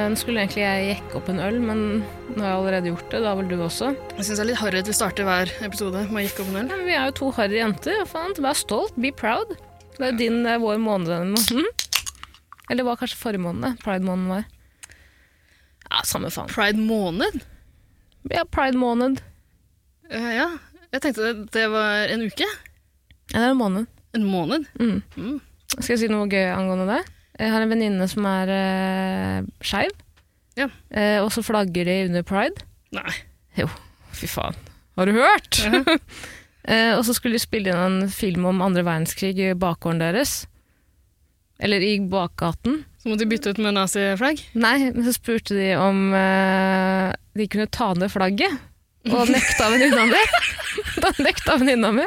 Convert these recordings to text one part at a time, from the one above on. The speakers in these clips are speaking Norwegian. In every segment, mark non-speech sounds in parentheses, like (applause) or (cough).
Eh, Nå skulle egentlig jeg jekke opp en øl, men nå har jeg allerede gjort det. Da vel du også. Jeg syns det er litt harry at vi starter hver episode med å gikk opp en øl. Ja, men vi er jo to harry jenter. Faen? Vær stolt. Be proud. Det er jo din, eh, vår måned denne måneden. Eller hva var kanskje forrige måned. Pride-måneden var. Ja, samme faen. Pride måned? Ja, pride-måned. Uh, ja. Jeg tenkte det, det var en uke. Ja, det er en måned. En måned. Mm. Mm. Skal jeg si noe gøy angående det? Jeg har en venninne som er uh, skeiv, Ja. Uh, og så flagger de under pride. Nei. Jo, Fy faen. Har du hørt? Ja. uh, (laughs) og så skulle de spille inn en film om andre verdenskrig i bakgården deres. Eller i bakgaten. Så måtte de bytte ut med naziflagg? Nei, men så spurte de om de kunne ta ned flagget. Og (laughs) nekta venninna mi. (laughs) da nekta venninna mi.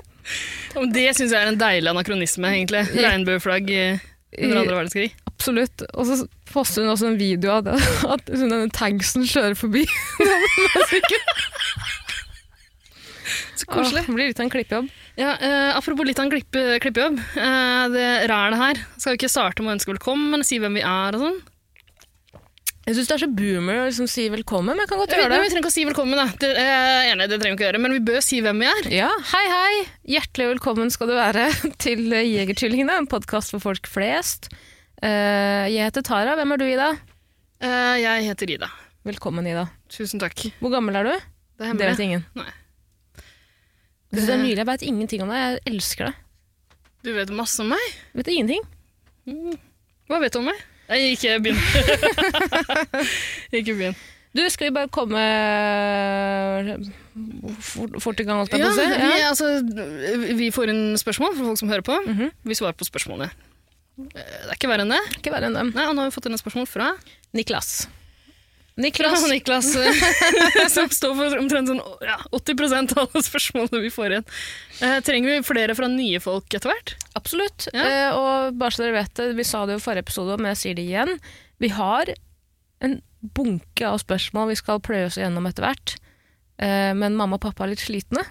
Det syns jeg er en deilig anakronisme, egentlig. Regnbueflagg under andre verdenskrig. Absolutt. Og så poster hun også en video av det, (laughs) at hun denne tanksen kjører forbi. (laughs) Så koselig. Åh, det blir litt av en klippejobb. Ja, uh, apropos litt av en klippe, klippejobb. Uh, det rælet her skal jo ikke starte med å ønske velkommen, men si hvem vi er og sånn. Jeg syns det er så boomer å liksom si velkommen, men jeg kan godt Vi, gjøre det. vi trenger ikke å si velkommen, da. Det, er enig, det trenger vi ikke å gjøre, men vi bør si hvem vi er. Ja, hei hei! Hjertelig velkommen skal du være (laughs) til Jegertvillingene, en podkast for folk flest. Eh, jeg heter Tara. Hvem er du, Ida? Uh, jeg heter Ida. Velkommen, Ida. Tusen takk. Hvor gammel er du? Det er Det vet ingen. Nei. Det er nylig. Jeg vet ingenting om deg. Jeg elsker deg. Du vet masse om meg. Vet vet ingenting. Hva vet du om meg? Nei, ikke begynn. (laughs) ikke begynn. Du, skal vi bare komme fort, fort i gang, holdt jeg Ja, på å si? vi, altså, vi får inn spørsmål fra folk som hører på. Mhm. Vi svarer på spørsmålene. Eh, Det er ikke verre enn det. Ikke verre enn det. Nei, og nå har vi fått inn et spørsmål fra Niklas. Fra Niklas. Niklas, (laughs) eh, som (laughs) står for omtrent sånn ja, 80% av alle spørsmålene vi får igjen. Eh, trenger vi flere fra nye folk etter hvert? Absolutt. Ja. Eh, og bare så dere vet det, vi sa det jo i forrige episode, men jeg sier det igjen. Vi har en bunke av spørsmål vi skal pløye oss gjennom etter hvert. Eh, men mamma og pappa er litt slitne.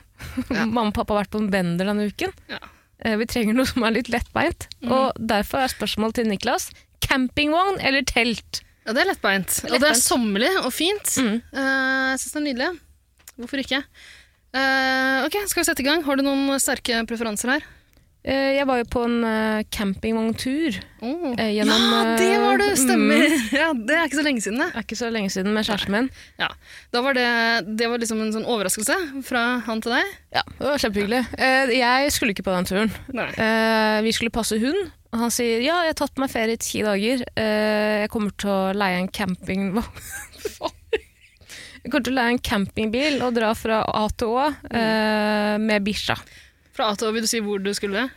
Ja. (laughs) mamma og pappa har vært på en bender denne uken. Ja. Eh, vi trenger noe som er litt lettbeint. Mm. Og derfor er spørsmålet til Niklas campingvogn eller telt? Ja, det er lettbeint. Og det er Lettbeint. sommerlig og fint. Mm. Uh, jeg syns det er nydelig. Hvorfor ikke? Uh, ok, skal vi sette i gang? Har du noen sterke preferanser her? Eh, jeg var jo på en eh, campingvogntur. Oh. Gjennom, ja, det var det! Stemmer. Mm. (laughs) Ja, Det er ikke så lenge siden, det. Er ikke så lenge siden med kjæresten min. Da var det, det var liksom en sånn overraskelse fra han til deg. Ja, det var kjempehyggelig. Eh, jeg skulle ikke på den turen. Nei. Vi skulle passe hund, han sier ja, jeg har tatt på meg ferie i ti dager. Jeg kommer til å leie en campingvogn. (laughs) jeg kommer til å leie en campingbil og dra fra A til Å eh, med bikkja. Fra A til Å, vil du si hvor du skulle?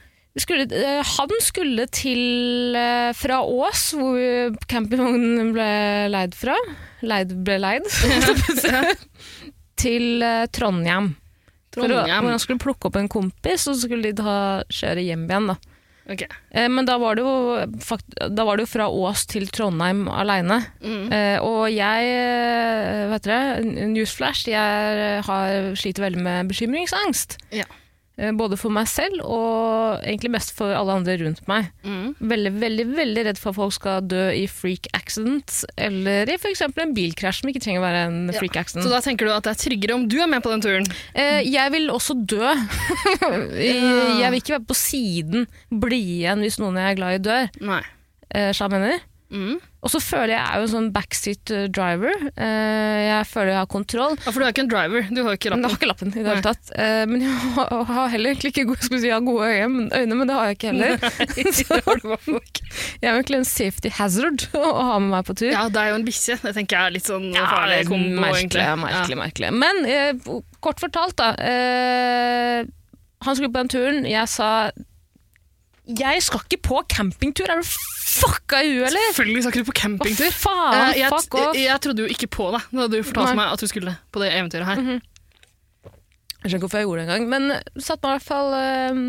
Skulle, eh, han skulle til eh, fra Ås, hvor campingvognen ble leid fra. Leid ble leid. (laughs) til Trondheim. Trondheim. Å, hvor han skulle plukke opp en kompis, og så skulle de ta, kjøre hjem igjen. da. Ok. Eh, men da var, det jo, da var det jo fra Ås til Trondheim aleine. Mm. Eh, og jeg, eh, vet dere, newsflash, jeg eh, har, sliter veldig med bekymringsangst. Ja. Eh, både for meg selv og egentlig mest for alle andre rundt meg. Mm. Veldig, veldig veldig redd for at folk skal dø i freak accident, eller i f.eks. en bilkrasj som ikke trenger å være en Ja. freak accident. Så da tenker du at det er tryggere om du er med på den turen? Eh, jeg vil også dø. (laughs) Jeg vil ikke være på siden, bli igjen hvis noen jeg er glad i dør. Nei. Eh, jeg mener. Mm. Og så føler jeg jeg er jo en sånn backseat eh, driver. Eh, jeg føler jeg har kontroll. Ja, for du er ikke en driver. Du har jo ikke Men jeg har ikke lappen i det hele tatt. Eh, men jeg (laughs) har, heller egentlig ikke gode, si, har gode øyne, men, men det har jeg ikke heller. (laughs) (laughs) det har du ikke. Jeg er egentlig en safety hazard å ha med meg på tur. Ja, det er jo en bikkje. Det tenker jeg er litt sånn farlig kombo, merkelig, merkelig, merkelig. Men eh, kort fortalt, da. Eh, han skulle på den turen. Jeg sa jeg skal ikke på campingtur! Er du fucka i huet, eller? Selvfølgelig skal ikke du på Hva campingtur. faen? Eh, jeg, Fuck off! jeg trodde jo ikke på deg da du fortalte Nei. meg at du skulle på det eventyret her. Mhm. Jeg skjønner ikke hvorfor jeg gjorde det engang. Men satt meg i hvert fall øh,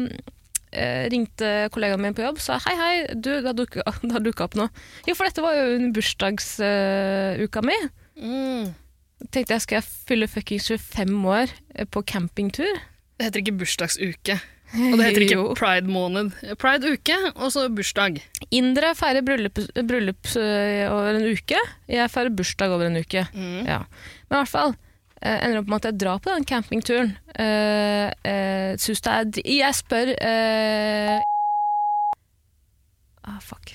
øh, Ringte kollegaen min på jobb sa hei, hei, du, det har dukka- opp noe. Jo, for dette var jo under bursdagsuka mi. Mm. Tenkte jeg skal jeg fylle fuckings 25 år på campingtur. Det heter ikke bursdagsuke. Og det heter ikke (laughs) pride-måned. Pride-uke, og så bursdag. Indre feirer bryllup, bryllup eh, over en uke. Jeg feirer bursdag over en uke. Mm. Ja. Men i hvert fall eh, ender opp med at jeg drar på den campingturen. Uh, Syns det er Jeg spør eh, Ah, fuck.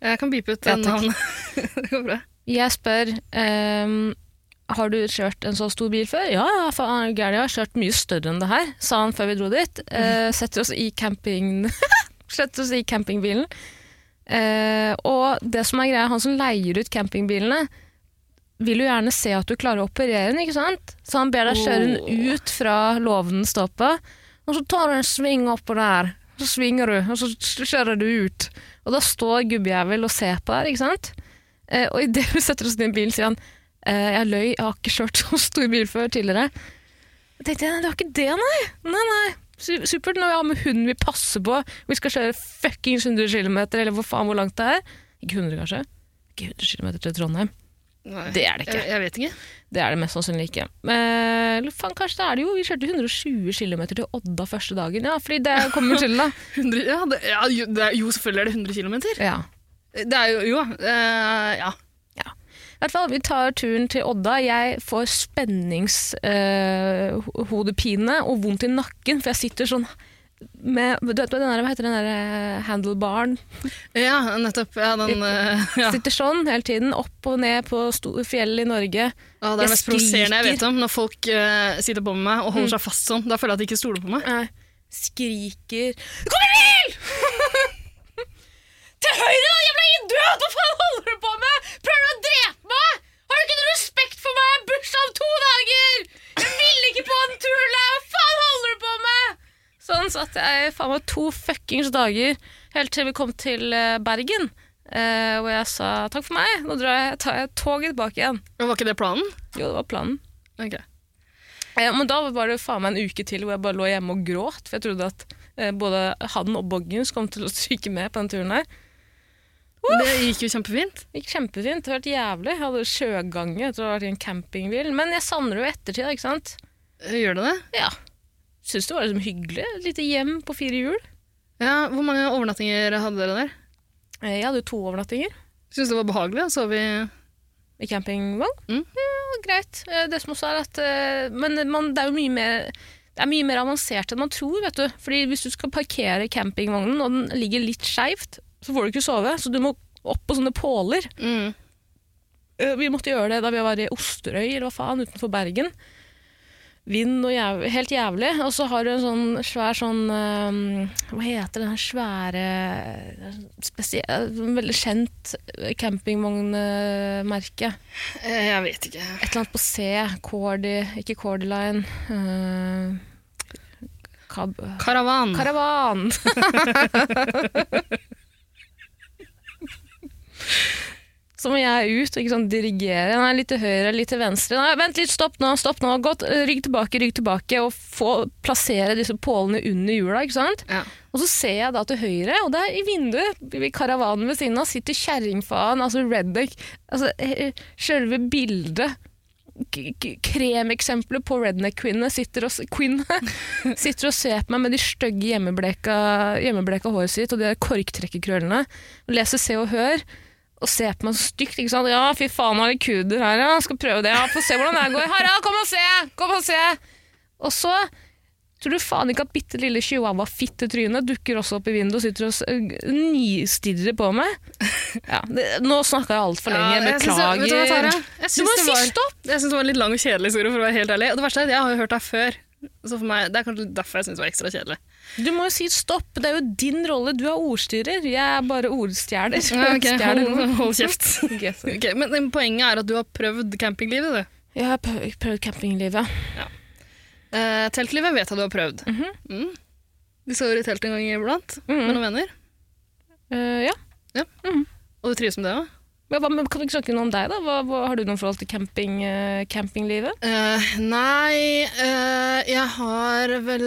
Jeg kan beepe ut Ja, navnet. (laughs) det går bra. Jeg spør ehm, Har du kjørt en så stor bil før? Ja, ja, faen, Gæren, jeg har kjørt mye større enn det her, sa han før vi dro dit. Eh, setter oss i camping (laughs) Setter oss i campingbilen. Eh, og det som er greia, han som leier ut campingbilene, vil jo gjerne se at du klarer å operere den, ikke sant? Så han ber deg kjøre den ut fra låven den og så tar du en sving oppå der. Så svinger du, og så kjører du ut. Og da står gubbjævel og ser på der, ikke sant? Eh, og idet vi setter oss inn i bilen, sier han jeg løy, jeg har ikke kjørt (laughs) så stor bil før tidligere. Jeg tenkte nei, det var ikke det, nei. Nei, nei. Su- Supert når vi har med hunden vi passer på. Vi skal kjøre fuckings 100 km, eller hvor faen hvor langt det er. Ikke 100, kanskje. Ikke 100 km til Trondheim. Nei. Det er det ikke. Jeg, jeg vet ikke. Det er det mest sannsynlig ikke. Men eller faen, kanskje det er det jo. Vi kjørte 120 km til Odda første dagen. Ja, fordi det kommer til, da. (laughs) 100, ja, det, ja, jo, selvfølgelig er det 100 km. Ja. Det er jo Jo, uh, ja. I hvert fall, Vi tar turen til Odda. Jeg får spenningshodepine og vondt i nakken, for jeg sitter sånn med du vet, den der, Hva heter den der eh, handlebaren? Ja, nettopp. Ja, den, eh, ja. Sitter sånn hele tiden, opp og ned på fjell i Norge. Ja, det er det mest provoserende jeg vet om. Når folk uh, sitter på med meg og holder seg fast sånn. Da føler jeg at de ikke stoler på meg. Eh, skriker kommer en bil! (laughs) til høyre, da, jævla idiot! Hva faen holder du på med? Prøver du å drepe meg? Har du ikke noe respekt for meg? Jeg har bursdag om to dager! Jeg ville ikke på den turen der! Hva faen holder du på med? Sånn satt jeg faen meg to fuckings dager, helt til vi kom til eh, Bergen. Uh, hvor jeg sa takk for meg, nå drar jeg, tar jeg toget tilbake igjen. Men Var ikke det planen? Jo, det var planen. Ok. Uh, men da var det faen meg en uke til hvor jeg bare lå hjemme og gråt. For jeg trodde at uh, både han og Boggens kom til å stryke med på den turen her. Det gikk jo kjempefint. Det gikk kjempefint. Det har vært jævlig. Jeg hadde sjøgange etter å ha vært i en campingbil. Men jeg savner det jo ettertid, ikke sant? Eh, Gjør du det? Ja. Syns det var liksom hyggelig. Et lite hjem på fire hjul. Ja, Hvor mange overnattinger hadde dere der? Eh, Jeg hadde jo to overnattinger Syns det var behagelig å sove i i campingvogn. Mm. Ja, greit. Eh, Det som også er at Men man, det er jo mye mer det er mye mer avansert enn man tror. vet du. Fordi Hvis du skal parkere campingvognen og den ligger litt skeivt, så får du ikke sove. Så du må opp på sånne påler. mm. Eh, Vi måtte gjøre det da vi var i Osterøy eller hva faen, utenfor Bergen. Vind og jæv helt jævlig. Og så har du en sånn svær sånn um, Hva heter den svære spesiell, Veldig kjent campingvognmerke. Eh, Jeg vet ikke. Et eller annet på C. Cordy, ikke Cordy Line. Uh, kab Karavan. Karavan! (laughs) (laughs) Så må jeg ut og sånn dirigere. Nei, litt til høyre, litt til venstre. Nei, vent litt, stopp nå, stopp nå. Godt, eh, rygg tilbake, rygg tilbake, og få plassere disse pålene under hjula, ikke sant? Ja. Og så ser jeg da til høyre, og der i vinduet, i karavanen ved siden av, sitter kjerringfaen, altså redneck, altså eh, selve bildet, kremeksempelet på redneck-kvinnene, sitter, (laughs) sitter og ser på meg med de stygge hjemmebleka, hjemmebleka håret sitt, og de korktrekkerkrøllene, leser Se og Hør, og ser på meg så stygt, ikke sant? Ja, fy faen, har vi kuder her, ja, skal prøve det, ja, få se hvordan det går. Harald, kom og se, kom og se! Og så Tror du faen ikke at bitte lille chihuahua-fittetrynet dukker også opp i vinduet og sitter og øh, nistirrer på meg? Ja, det, nå snakka jeg altfor lenge. Ja, jeg synes- Beklager. vet du hva, Tara? Jeg du må det var- syns det var en litt lang og kjedelig historie, for å være helt ærlig. Og det verste er at jeg har jo hørt deg før. Så for meg, Det er kanskje derfor jeg syns det var ekstra kjedelig. Du må jo si stopp. Det er jo din rolle. Du er ordstyrer. Jeg er bare ordstjeler. Ja, okay. Hold, hold kjeft. (laughs) okay. Men poenget er at du har prøvd campinglivet, du. Jeg har prøvd, campinglivet. campinglivet. Uh, teltlivet vet jeg du har prøvd. Mhm. mm. Du sover i telt en gang iblant med Mhm. noen venner. Uh, ja. Og du trives med det òg? Men, men kan du ikke snakke noe om deg, da? Hva, hva, har du noe forhold til camping, uh, campinglivet? Uh, nei, uh, jeg har vel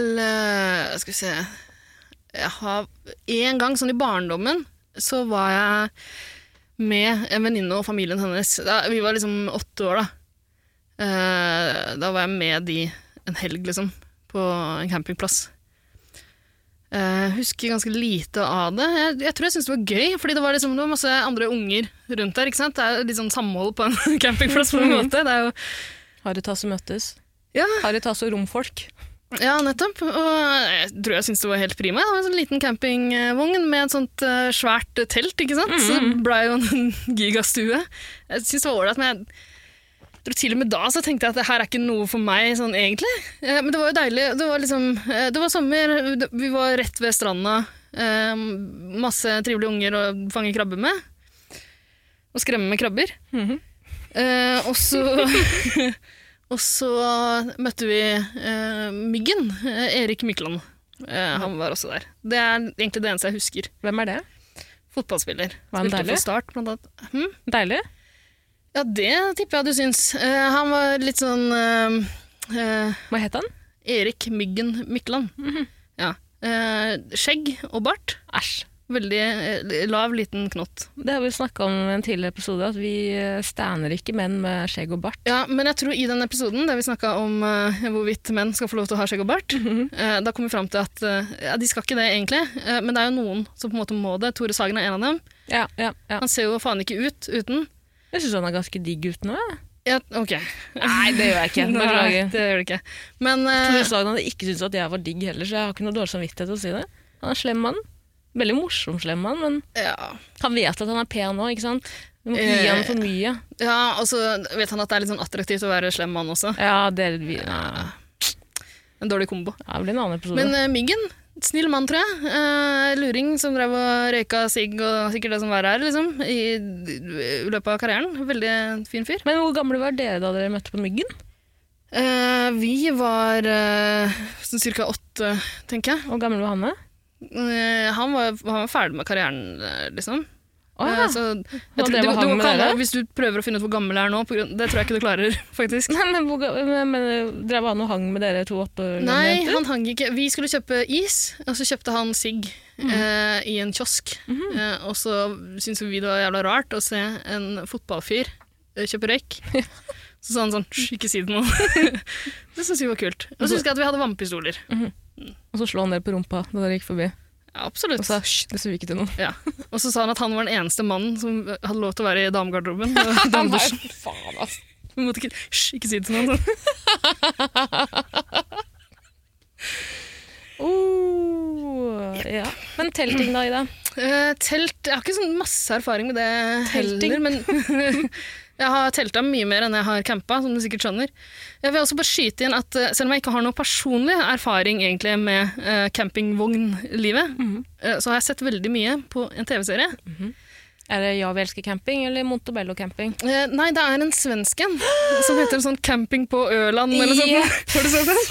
Skal vi se Jeg har En gang, sånn i barndommen, så var jeg med en venninne og familien hennes. Da, vi var liksom åtte år, da. Da var jeg med de en helg, liksom, på en campingplass. Jeg husker ganske lite av det. Jeg, jeg tror jeg syntes det var gøy, fordi det var, liksom, det var masse andre unger rundt der. ikke sant? Det er litt sånn samhold på en (laughs) campingplass på en måte. Det er jo Haritas og møttes? Ja. Haritas og romfolk? Ja, nettopp. Og jeg tror jeg syntes det var helt prima. Det var en sånn liten campingvogn med et sånt eh, svært telt, ikke sant? Så det ble jo en (laughs) gigastue. Jeg syntes det var ålreit, men jeg til og med da så tenkte jeg at det her er ikke noe for meg sånn egentlig. Eh, Men det var jo deilig. Det var liksom eh, Det var sommer, vi var rett ved stranda. eh, Masse trivelige unger å fange krabber med. Og skremme med krabber. Mhm. Eh, og så (laughs) Og så møtte vi eh, Myggen. Erik Mykland. Eh, han var også der. Det er egentlig det eneste jeg husker. Hvem er det? Fotballspiller. Var han Spilte deilig? for Start, blant annet. Hm? Deilig? Ja, det tipper jeg du syns. Uh, han var litt sånn uh, uh, Hva het han? Erik Myggen Mykland. Mhm. Ja. Eh, skjegg og bart. Æsj. Veldig lav, liten knott. Det har vi snakka om i en tidligere episode, at vi stander ikke menn med skjegg og bart. Ja, Men jeg tror i den episoden der vi snakka om hvorvidt menn skal få lov til å ha skjegg og bart, eh, da kom vi fram til at ja, de skal ikke det egentlig, men det er jo noen som på en måte må det. Tore Sagen er en av dem. Ja, ja, ja. Han ser jo faen ikke ut uten. Jeg syns han er ganske digg uten nå. jeg. Ja, ok. Nei, det gjør jeg ikke. (laughs) Beklager. det gjør det ikke. Men eh, Tore Sagen hadde ikke syntes at jeg var digg heller, så jeg har ikke noe dårlig samvittighet til å si det. Han er slem mann. Veldig morsom slem mann, men ja. han vet at han er pen òg, ikke sant? Du må ikke gi ham for mye. ja, og så vet han at det er litt sånn attraktivt å være slem mann også. Ja, det, er, ja, En dårlig kombo. det blir en annen episode. Men uh, Myggen, snill mann, tror jeg. Eh, luring som drev og røyka sigg og sikkert det som var her, liksom, i, løpet av karrieren. Veldig fin fyr. Men hvor gamle var dere da dere møtte på Myggen? Eh, vi var uh, sånn ca. åtte, tenker jeg. Hvor gammel var han? da? Eh, han, var, han var ferdig med karrieren, eh, liksom. Eh, så jeg tror- du, du- du dere? Hvis du prøver å finne ut hvor gammel jeg er nå, grunn, det tror jeg ikke du klarer, (laughs) faktisk. Nei, men, hvor, men, Drev han og hang med dere to åtte Nei, han hang ikke. Vi skulle kjøpe is, og så kjøpte han sigg Mm. eh, i en kiosk. eh, og så syntes vi det var jævla rart å se en fotballfyr eh, kjøpe røyk. (laughs) Så sa han sånn ikke si det nå. (laughs) det syntes vi var kult. Og så husker jeg at vi hadde vannpistoler. Og så slo han dere på rumpa da dere gikk forbi. Ja, absolutt. Og sa hysj, det sier vi ikke til noen. Ja. Og så sa han at han var den eneste mannen som hadde lov til å være i damegarderoben. (laughs) og damedusjen. faen, ass. Vi måtte ikke, Hysj, ikke si det til noen. (laughs) Oh, ja. Men telting da, Ida? Uh, telt Jeg har ikke sånn masse erfaring med det Telting? heller, men (laughs) jeg har telta mye mer enn jeg har campa, som du sikkert skjønner. Jeg vil også bare skyte inn at eh, selv om jeg ikke har noe personlig erfaring egentlig med uh, campingvognlivet, eh, så har jeg sett veldig mye på en TV-serie. Er det Ja, vi elsker camping eller Montebello camping? Eh, nei, det er en svensk en som heter sånn Camping på Øland eller sånt. (laughs) Har du sett den?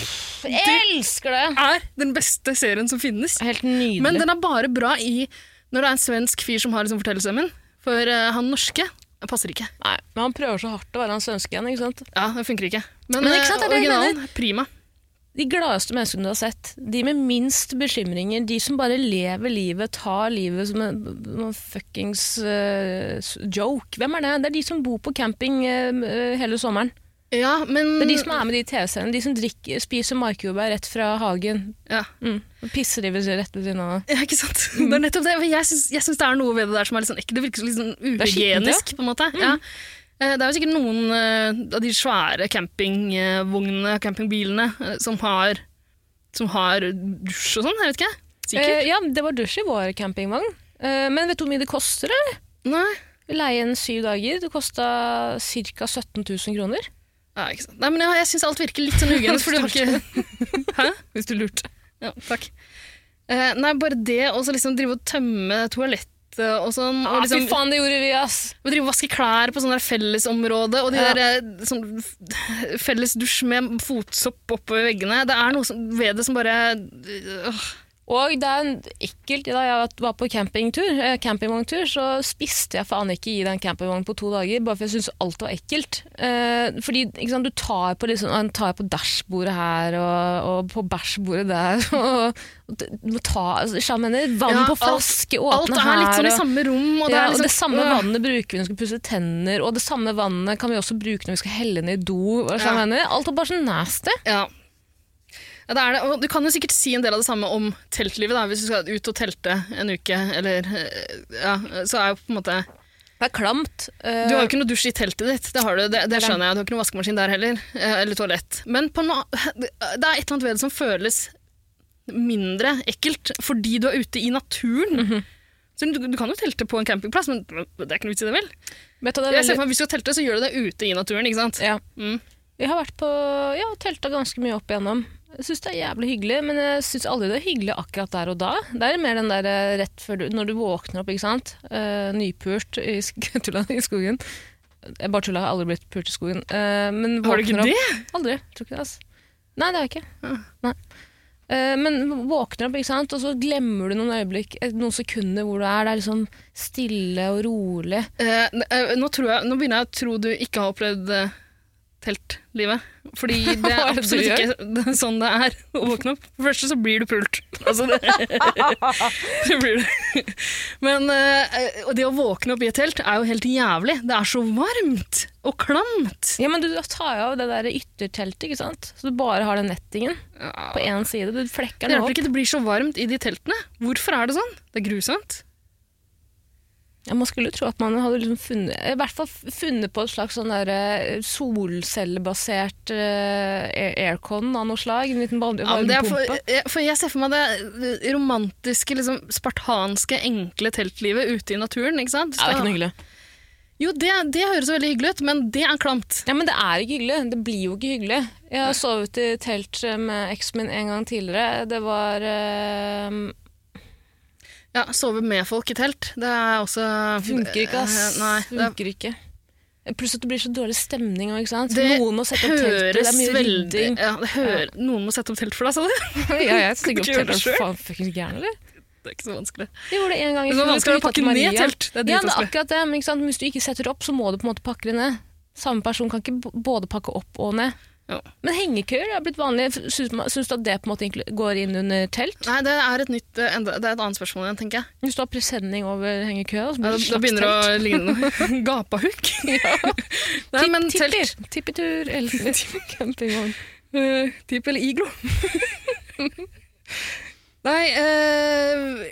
Jeg elsker det! er den beste serien som finnes. Helt nydelig. Men den er bare bra i når det er en svensk fyr som har liksom fortellerstemmen. For han norske passer ikke. Nei, men han prøver så hardt å være han svenske igjen, ikke sant? Ja, det funker ikke. Men, Men ikke sant, eh, er det jeg originalen, prima. De gladeste menneskene du har sett, de med minst bekymringer, de som bare lever livet, tar livet som en, fuckings uh, joke. Hvem er det? Det er de som bor på camping eh, hele sommeren. Ja, men Det er de som er med i de TV-seriene. De som drikker, spiser markjordbær rett fra hagen. ja. Mm. Og Pisser de rett ved siden av. ja, ikke sant? Det er nettopp det. Jeg syns, det er noe ved det der som er litt sånn. Det virker litt sånn uhygienisk, på en måte. Ja. Eh, Det er jo sikkert noen eh, av de svære campingvognene, campingbilene, eh, som har, som har dusj og sånn. Jeg vet ikke. Sikkert. Eh, ja, det var dusj i vår campingvogn. Eh, men vet du hvor mye det koster? eller? Nei. Vi leier en syv dager. Det kosta ca. 17 000 kroner. Ja, ikke sant. Nei, men jeg, jeg syns alt virker litt sånn uhygienisk, for du ikke (laughs) Hæ? Hvis du lurte. Ja, takk. Eh, nei, bare det å så liksom drive og tømme toalettet og sånn. Ah, og liksom, Fy faen, det gjorde vi, ass! Og drive og vaske klær på sånn der fellesområde, og de Ja. der eh, sånn felles dusj med fotsopp oppover veggene. Det er noe som, ved det som bare øh, Og det er ekkelt. Da jeg var på campingtur, eh, campingvogntur, så spiste jeg faen ikke i den campingvognen på to dager, bare for jeg syntes alt var ekkelt. Eh, fordi sant, du tar på, liksom, tar på dashbordet her, og, og på bæsjbordet der, (laughs) og, du må ta altså, mener, Vann Ja, på alt- flaske, Alt åpne er litt sånn i samme rom. Og det, ja, liksom, og det samme øh. vannet bruker vi når vi skal pusse tenner, og det samme vannet kan vi også bruke når vi skal helle ned i do. Ja. mener? Alt er bare så nasty. Ja. Ja, det er det. Og du kan jo sikkert si en del av det samme om teltlivet, da, hvis du skal ut og telte en uke, eller eh, Ja, så er jo på en måte Det er klamt. Uh... Du har jo ikke noe dusj i teltet ditt, det, har du, det, det skjønner jeg. Du har ikke noe vaskemaskin der heller, eh, eller toalett. Men på noe, det er et eller annet ved det som føles mindre ekkelt, fordi du er ute i naturen. Mhm. Så du, du kan jo telte på en campingplass, men det er ikke noe vits i det, vel? det veldig... Jeg ser for meg, Hvis du skal telte, så gjør du det ute i naturen, ikke sant? ja. Mm. Vi har vært på ja, telta ganske mye opp igjennom. Jeg syns det er jævlig hyggelig, men jeg syns aldri det er hyggelig akkurat der og da. Det er mer den der eh, rett før du, når du våkner opp, ikke sant. Uh, nypult i, (laughs) i skogen. Jeg bare tulla, jeg har aldri blitt pult i skogen. Uh, men Har du ikke opp. det? Aldri. Tror ikke det, altså. Nei, det har jeg ikke. Ja. Nei. Uh, men våkner opp, ikke sant, og så glemmer du noen øyeblikk, noen sekunder hvor du er. Det er liksom stille og rolig. Uh, nå, tror jeg, nå begynner jeg å tro du ikke har opplevd teltlivet. Fordi (laughs) det er det du absolutt ikke (laughs) det sånn det er å våkne opp. For det første så blir du pult. Altså det, (laughs) det blir det. Men eh, det å våkne opp i et telt er jo helt jævlig. Det er så varmt og klamt. Ja, men du tar jo av det der ytterteltet, ikke sant? Så du bare har den nettingen på én side. Du flekker Det den hjelper opp. ikke, det blir så varmt i de teltene. Hvorfor er det sånn? Det er grusomt. Ja, man skulle tro at man hadde liksom funnet, i hvert fall funnet på et slags sånn eh, solcellebasert eh, aircon av noe slag. En liten varme- Ja, for, jeg, for jeg ser for meg det romantiske, liksom, spartanske, enkle teltlivet ute i naturen. ikke sant? Ja, det er ikke noe hyggelig. Jo, det, det høres veldig hyggelig ut, men det er klamt. Ja, men det er ikke hyggelig. Det blir jo ikke hyggelig. Jeg har sovet i telt med eksen min en gang tidligere. Det var eh, Ja, Sove med folk i telt, det er også Funker ikke, ass. Eh, Nei, det Funker ikke. Pluss at det blir så dårlig stemning òg, ikke sant. Det Noen må sette opp telt, det er mye rydding. ja, det hører, Noen må sette opp telt for deg, sa du? (laughs) ja, jeg stikker opp det teltet. selv? Faen, fuckings gæren, eller? Det er ikke så vanskelig. Det gjorde det en gang det er vanskelig å pakke ned Maria. telt. Det er Ja, det er akkurat det. Men, ikke sant? Hvis du ikke setter opp, så må du på en måte pakke det ned. Samme person kan ikke både pakke opp og ned. Ja. Men hengekøyer er blitt vanlig. Syns du at det på en måte går inn under telt? Nei, det er et nytt, eh, det er et annet spørsmål igjen, tenker jeg. Hvis du har presenning over hengekøya, så blir det ja, da begynner det å ligne noe. (laughs) Gapahukk. (laughs) Nei, men Tipp- telt. tipper. Tippetur eller campingvogn. (laughs) Uh, Tipp eller iglo. Nei, uh,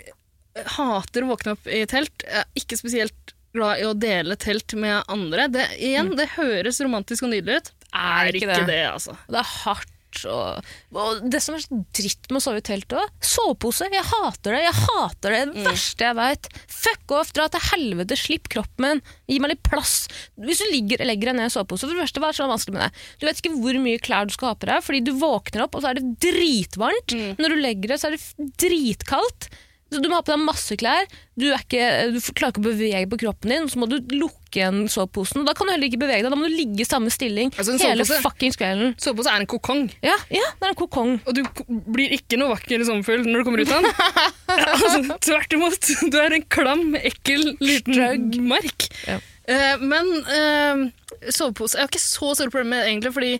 hater å våkne opp i telt. Jeg er ikke spesielt glad i å dele telt med andre. Det, igjen, det høres romantisk og nydelig ut. Er ikke, det. altså. Det er hardt. Og, og det som er så dritt med å sove i telt òg, sovepose. Jeg hater det. Jeg hater det. Det Mm. verste jeg veit. Fuck off, dra til helvete, slipp kroppen min. Gi meg litt plass. Hvis du ligger, legger deg ned i sovepose, for det verste, hva er så vanskelig med det? Du vet ikke hvor mye klær du skal ha på deg, fordi du våkner opp, og så er det dritvarmt. Mm. Når du legger deg, så er det dritkaldt. Så du må ha på deg masse klær. Du, er ikke, du klarer ikke å bevege på kroppen din, så må du lukke igjen soveposen. Da kan du heller ikke bevege deg, da må du ligge i samme stilling Altså, hele fuckings kvelden. Sovepose er en kokong, Ja, ja, det er en kokong. og du blir ikke noe vakker eller sommerfugl når du kommer ut av den. (laughs) altså, tvert imot. Du er en klam, ekkel, liten mark. Ja. Uh, men uh, sovepose Jeg har ikke så store problemer med det, egentlig, fordi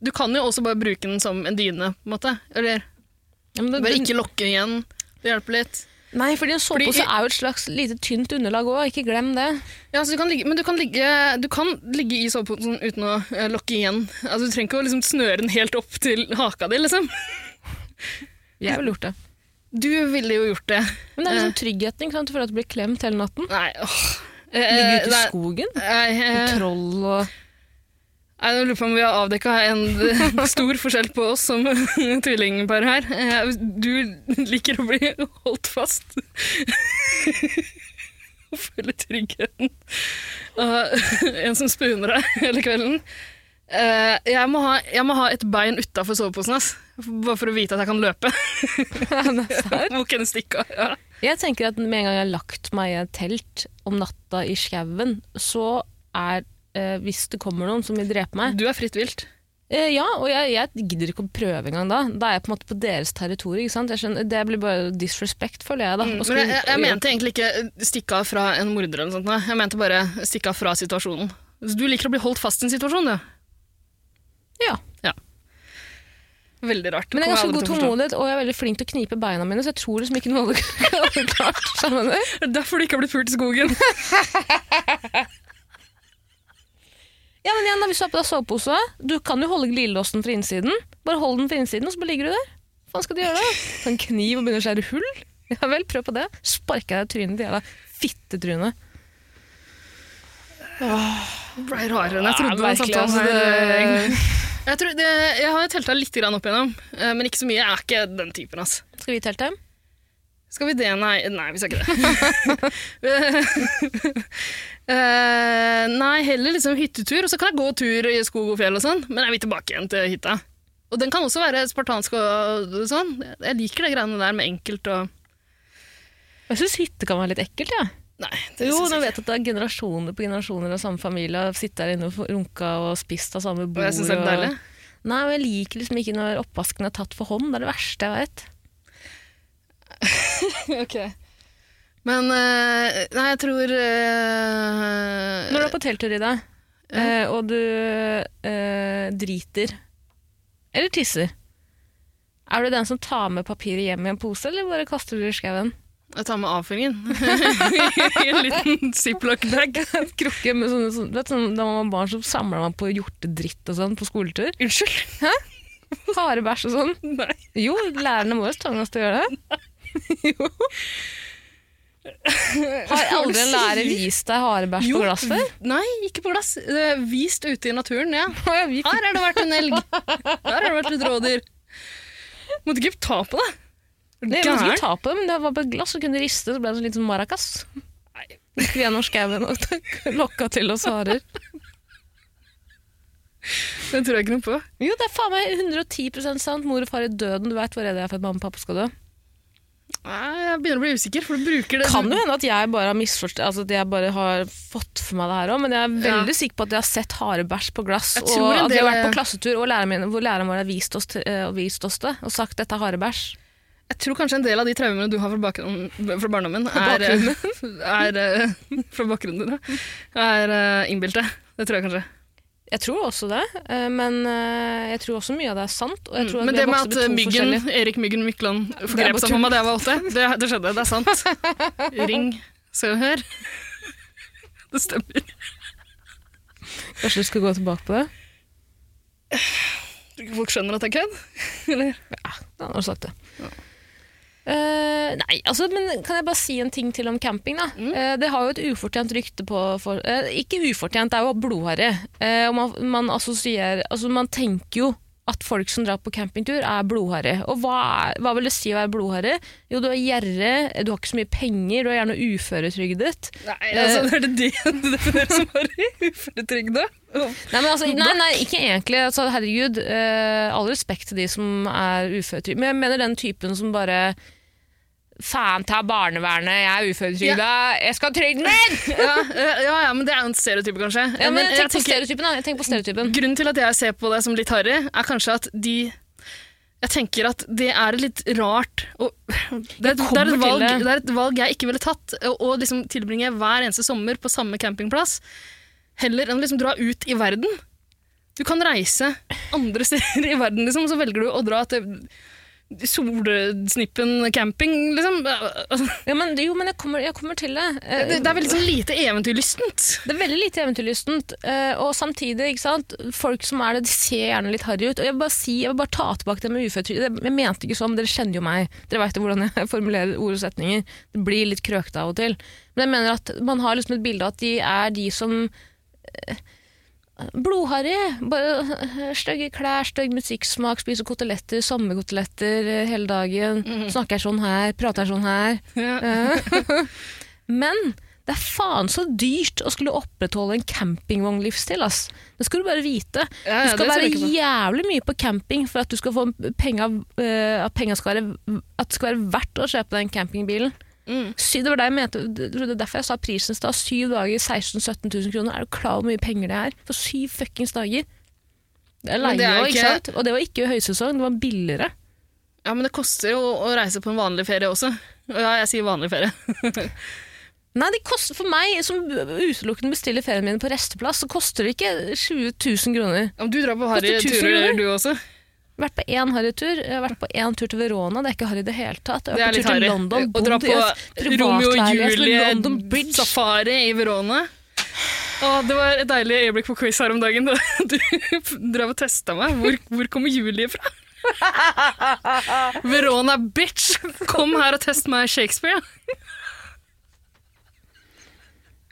du kan jo også bare bruke den som en dyne, på en måte. Eller Ja, men det, bare ikke lokke igjen. Det hjelper litt. nei, fordi en sovepose er jo et slags lite tynt underlag òg, ikke glem det. Ja, så du kan ligge, men du kan ligge, du kan ligge i soveposen uten å uh, lokke igjen. Altså, du trenger ikke å liksom, snøre den helt opp til haka di, liksom. Jeg ville gjort det. Du ville jo gjort det. Men det er liksom tryggheten, ikke? Du føler at du blir klemt hele natten. Nei, åh. Ligge Eh, ute i skogen. nei, eh, Troll og Jeg lurer på om vi har avdekka en (laughs) stor forskjell på oss som (laughs) tvillingpar her. Eh, Du liker å bli holdt fast. (laughs) Og føle tryggheten. av en som spooner deg hele kvelden. Eh, Jeg må ha, jeg må ha et bein utafor soveposen, ass. bare for å vite at jeg kan løpe. Hvor kan jeg stikke av. Ja. Jeg tenker at med en gang jeg har lagt meg i et telt om natta i skauen, så er eh, Hvis det kommer noen som vil drepe meg Du er fritt vilt. Eh, ja, og jeg, jeg gidder ikke å prøve engang da. Da er jeg på en måte på deres territorium. ikke sant? Skjønner, det blir bare disrespect, føler jeg. da. Mm, men jeg, jeg, jeg mente egentlig ikke stikke av fra en morder eller noe sånt. Jeg mente bare stikke av fra situasjonen. Du liker å bli holdt fast i en situasjon, du? Ja. ja. Veldig rart. Men jeg er ganske god tålmodighet, og jeg er veldig flink til å knipe beina mine, så jeg tror liksom ikke noe hadde (laughs) klart sammen. Det er derfor du ikke har blitt pult i skogen. (laughs) Ja, men igjen, da, hvis du har på deg sovepose, du kan jo holde glidelåsen fra innsiden. Bare hold den fra innsiden, og så bare ligger du der. Hva faen skal du gjøre da? Ta en kniv og begynne å skjære hull? Ja vel, prøv på det. Sparker deg i trynet til jævla fittetryne. Det ble rarere enn jeg trodde. Ja, samtalen, altså, det- jeg, tror det, jeg har telta litt grann opp igjennom, eh, men ikke så mye. Jeg er ikke den typen. Altså. Skal vi telte? Skal vi det? Nei, nei vi skal ikke det. uh, (laughs) nei, heller liksom hyttetur, og så kan jeg gå tur i skog og fjell og sånn, men jeg vil tilbake igjen til hytta. Og den kan også være spartansk og sånn. Jeg liker det greiene der med enkelt og Jeg syns hytte kan være litt ekkelt, jeg. Ja. Nei, det Jo, nå vet at det er generasjoner på generasjoner av samme familie. har Sittet der inne og runka og spist av samme bord. Og jeg synes det er deilig. Nei, men jeg liker liksom ikke når oppvasken er tatt for hånd. Det er det verste jeg vet. (laughs) ok. Men eh, Nei, jeg tror eh, Når du er på telttur i dag eh, og du eh, driter eller tisser, er du den som tar med papiret hjem i en pose, eller bare kaster du i skauen? Jeg tar med avføringen i (laughs) en liten ziplock-bag. (laughs) En krukke med sånne, sånne, vet, du, sånn, Da man var barn, så samla man på hjortedritt og sånn på skoletur. Unnskyld? Hæ? Harebæsj og sånn. Nei. Jo, lærerne våre tvang oss til å gjøre det. Jo. Har aldri en lærer vist deg harebæsj på glass før? Nei, ikke på glass. Vist ute i naturen, ja. Her har det vært en elg. Her har det vært litt rådyr. Måtte ikke ta på det. Det måtte ikke ta på det, men det var på glass og kunne riste, så ble det sånn litt som maracas. Gikk vi gjennom skauen og lokka til oss harer. Det tror jeg ikke noe på. Jo, det er faen meg 110% sant. Mor og far i døden. Du vet hvor redd jeg er for at mamma og pappa skal dø. Jeg begynner å bli usikker, for du bruker det Kan jo hende at jeg bare har misforstått Altså at jeg bare har fått for meg det her òg, men jeg er veldig sikker på at jeg har sett harebæsj på glass. Jeg Og at vi har vært på klassetur og læreren min, hvor læreren vår har vist oss, til- eh, vist oss det og sagt dette er harebæsj. Jeg tror kanskje en del av de traumene du har fra, fra barndommen, er, (laughs) er, er, (laughs) fra bakgrunnen din, er eh, innbilte. Det tror jeg kanskje. Jeg tror også det, eh, men eh, jeg tror også mye av det er sant. Mm, Men det med at Myggen, Erik Myggen Mykland forgrep seg på meg da jeg var åtte, det, det skjedde. Det er sant. (laughs) Ring, se og hør. (laughs) Det stemmer. Kanskje du skal gå tilbake på det? Tror ikke folk skjønner at det er kødd? (laughs) Eller? Ja, da har du sagt det. Eh, nei, altså, men kan jeg bare si en ting til om camping? da? Mm. Uh, det har jo et ufortjent rykte på for, uh, Ikke ufortjent, det er jo blodharry. Man, man assosierer Altså, man tenker jo at folk som drar på campingtur, er blodharry. Og hva, er, hva vil det si å være blodharry? Jo, du er gjerrig, du har ikke så mye penger, du er gjerne uføretrygdet. Nei, altså, er det (laughs) det du definerer som harry? Uføretrygda? Nei, men altså, nei, nei, ikke egentlig. Altså, herregud, eh, all respekt til de som er uføretrygdet. Men jeg mener den typen som bare Faen ta barnevernet, jeg er uføretrygda, jeg skal trygden min! (laughs) Ja, ja, ja, men det er jo en stereotype, kanskje. Ja, men Men tenk, på stereotypen. da. Tenker på stereotypen. Grunnen til at jeg ser på det som litt harry, er kanskje at de Jeg tenker at det er litt rart og, det, er et, det, er valg, det. det er et valg jeg ikke ville tatt. Å liksom tilbringe hver eneste sommer på samme campingplass, heller enn å liksom dra ut i verden. Du kan reise andre (laughs) steder i verden, liksom, og så velger du å dra til Solsnippen camping, liksom. Ja, men, jo, men jeg kommer, jeg kommer til det. Det, det er veldig sånn lite eventyrlystent. Det er veldig lite eventyrlystent, eh, og samtidig, ikke sant, folk som er det, de ser gjerne litt harry ut. Og jeg vil bare si, jeg vil bare ta tilbake det med uføretrygd. Jeg mente ikke sånn, dere kjenner jo meg. Dere jo hvordan jeg (laughs) formulerer ord og setninger. Det blir litt krøkete av og til. Men jeg mener at man har liksom et bilde av at de er de som eh, Blodharry. Eh, stygge klær, stygg musikksmak, spiser koteletter, sommerkoteletter eh, hele dagen. Snakker sånn her, prater sånn her. Ja. (laughs) Men det er faen så dyrt å skulle opprettholde en campingvognlivsstil. ass. Det skal du bare vite. Ja, ja, du skal være jævlig mye på camping for at, du skal få penga, uh, at, penga skal være, at det skal være verdt å kjøpe den campingbilen. Mm. Det var det jeg mente, det er derfor jeg sa prisen i stad. Syv dager, 16 000-17 000 kroner. Er du klar over hvor mye penger det er for syv fuckings dager? Det er leie òg, ikke sant? Og det var ikke høysesong, det var billigere. Ja, men det koster jo å reise på en vanlig ferie også. Ja, jeg sier vanlig ferie. (laughs) Nei, det koster for meg som utelukkende bestiller ferien min på resteplass, så koster det ikke 20 000 kroner. Ja, men du drar på harryturer, harry 1000 du også. Vært på én harrytur. Jeg har vært på én tur til Verona. Det er ikke harry i det hele tatt. Jeg har vært på tur til. London. Å dra bodd i på et Romeo privatleilighet ved London Bridge. safari i Verona. Å, det var et deilig øyeblikk på quiz her om dagen. da (laughs) Du drev og testa meg. Hvor, hvor kommer Julie fra? (laughs) Verona bitch! Kom her og test meg Shakespeare.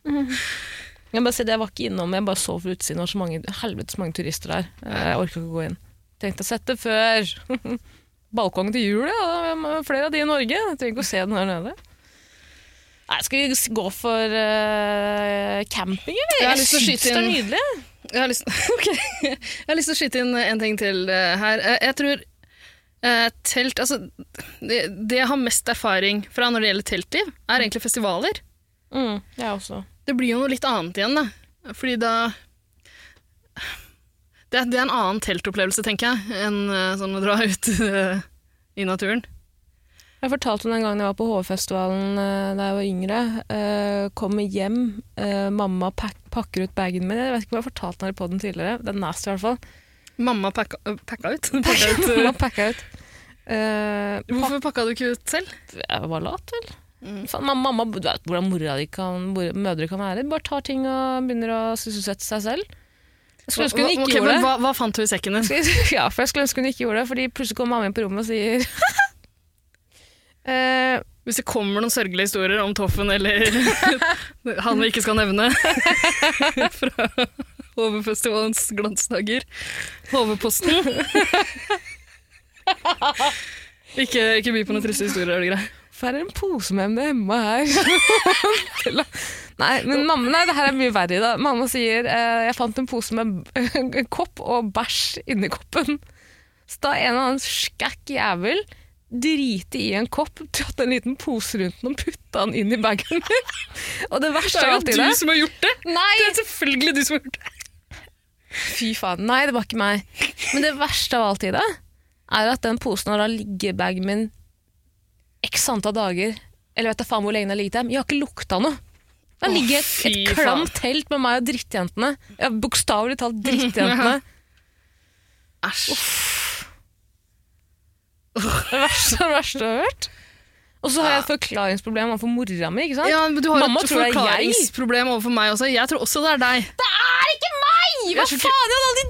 Jeg bare si det, jeg var ikke innom, jeg bare så fra utsiden. Det var så mange, helvetes mange turister der. Jeg orka ikke å gå inn. Tenkte å sette før. (laughs) Balkongen til jul, ja. Er Flere av de i Norge. Jeg trenger ikke å se den her nede. Nei, Skal vi gå for uh, camping, eller? Jeg Jeg, syns det er nydelig. Jeg har, lyst, (laughs) okay. jeg har lyst til å skyte inn en ting til eh, her. Eh, Jeg tror eh, telt Altså, det, det jeg har mest erfaring fra når det gjelder teltliv, er egentlig festivaler. Mm, jeg også. Det blir jo noe litt annet igjen, da. Fordi da Det, det er en annen teltopplevelse, tenker jeg, enn eh, sånn å dra (laughs) ut eh, i naturen. Jeg fortalte om den gangen jeg var på HV-festivalen eh, da jeg var yngre. Uh, kommer hjem, uh, mamma pak pakker ut bagen min. Jeg vet ikke om jeg har fortalt den her på den tidligere. Er nasty i hvert fall. Mamma pakka, pakka (laughs) ut. Pakka ut Mamma pakka ut. Uh, Hvorfor pakka du ikke ut selv? jeg var lat, vel. Mm. Mamma, du vet hvordan mora di kan, mødre kan være. De bare tar ting og begynner å sysselsette seg selv. Jeg skulle ønske hun ikke gjorde det. hva, hva fant du i sekken din? (laughs) Ja, for jeg skulle ønske hun ikke gjorde det, fordi plutselig kommer mamma inn på rommet og sier uh, (laughs) Hvis det kommer noen sørgelige historier om Toffen eller (laughs) han vi ikke skal nevne fra HV-festivalens glansdager, HV-posten ikke, ikke by på noen triste historier, er det greit? Det en pose med MDMA her? Nei, men mamma, nei, det her er mye verre. da. Mamma sier eh, jeg fant en pose med en (laughs) kopp og bæsj inni koppen. Så da en eller annen skækk jævel drite i en kopp, tatt en liten pose rundt den og putta den inn i bagen min. (laughs) og det verste er jo du det som har gjort det! Nei! Det er selvfølgelig du som har gjort det. Fy faen. Nei, det var ikke meg. Men det verste av alt i det, er at den posen har ligget i bagen min x antall dager. Eller vet jeg faen hvor lenge den har ligget der. Men jeg har ikke lukta noe. Det ligger et, et klamt telt med meg og drittjentene. Ja, Bokstavelig talt drittjentene. (laughs) Æsj. Det verste, det verste jeg har hørt. Og så har jeg et forklaringsproblem overfor mora mi. ikke sant? Ja, men du har Mamma et forklaringsproblem overfor meg også. Jeg tror også det er deg. Det er ikke meg! Hva Jeg faen? Jeg hadde aldri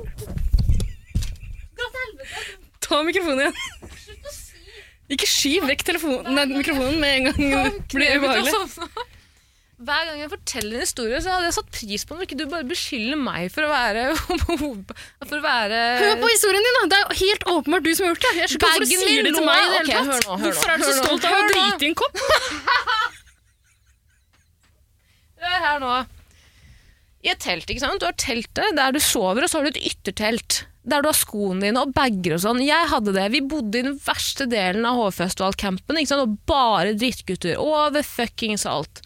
Ta mikrofonen igjen. Slutt å si Ikke skyv vekk telefonen, nei, mikrofonen med en gang det blir ubehagelig. Hver gang jeg forteller en historie, så hadde jeg satt pris på når ikke du bare beskylder meg for å være (laughs) For å være Hør på historien din, da! Det er helt åpenbart du som har gjort det. Jeg skjønner hvorfor du sier det til meg i det hele tatt. Hvorfor er du så stolt av å drite i en kopp? (laughs) Hør her nå. I et telt, ikke sant? Du har teltet der du sover, og så har du et yttertelt. Der du har skoene dine og bager og sånn. Jeg hadde det. Vi bodde i den verste delen av sant? og bare drittgutter. Over fuckings alt.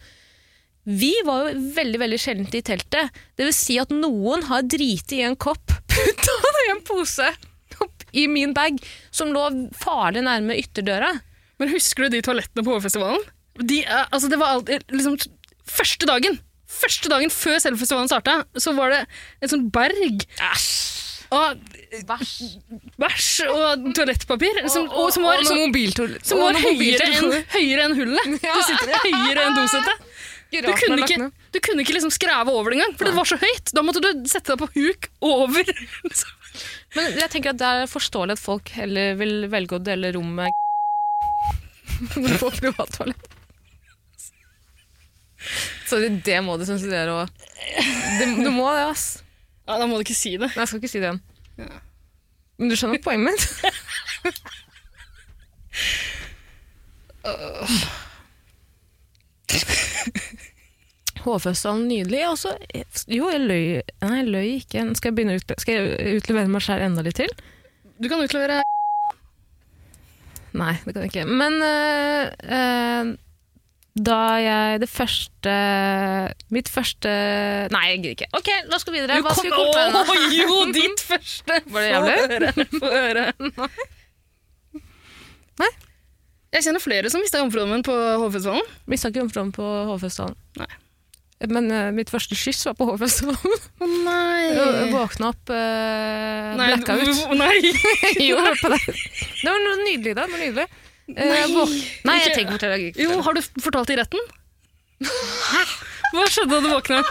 Vi var jo veldig veldig sjeldent i teltet. Det vil si at noen har driti i en kopp, (laughs) putta det i en pose i min bag, som lå farlig nærme ytterdøra. Men husker du de toalettene på Hovfestivalen? De, er- altså, det var alltid liksom Første dagen! Første dagen før selve festivalen starta, så var det et sånt berg Æsj! Og Bæsj. bæsj og toalettpapir som, og, som var, som, som var høyere enn, høyere enn hullet. (laughs) Ja. Du sitter høyere enn dosettet. Du kunne ikke, du kunne ikke liksom skrave over det engang, for det var så høyt. Da måtte du sette deg på huk over. (laughs) Men jeg tenker at det er forståelig at folk heller vil velge å dele rom med (laughs) på privattoalett. Så det, må du sensurere òg. Du må det, ass. Ja, da må du ikke si det. Nei, jeg skal ikke si det igjen. Ja. Men du skjønner poenget mitt? (laughs) Hårfestivalen nydelig. Og så Jo, jeg løy Nei, jeg løy ikke. Skal jeg, begynne utle skal jeg utlevere meg selv enda litt til? Du kan utlevere Nei, det kan jeg ikke. Men eh, eh, Da jeg det første Mitt første Nei, jeg gidder ikke. Ok, la oss gå videre. Hva skal vi komme med? Å, jo, (laughs) ditt første! Var det jævlig? Få høre. (laughs) Høre. Nei. Jeg kjenner flere som mista jomfrudommen på Hovfestivalen. Mista ikke jomfrudommen på Hovfestivalen. Nei. Men uh, mitt første kyss var på Hovfestivalen. (laughs) Å nei! Jeg Våkna opp, uh, blacka ut. Nei! (laughs) jo, hør på det. (laughs) Det var noe nydelig da. Det var nydelig. Uh, Nei. våk- Nei, jeg tenker deg ikke. Jo, har du fortalt det i retten? Hæ? Hva skjedde da du våkna?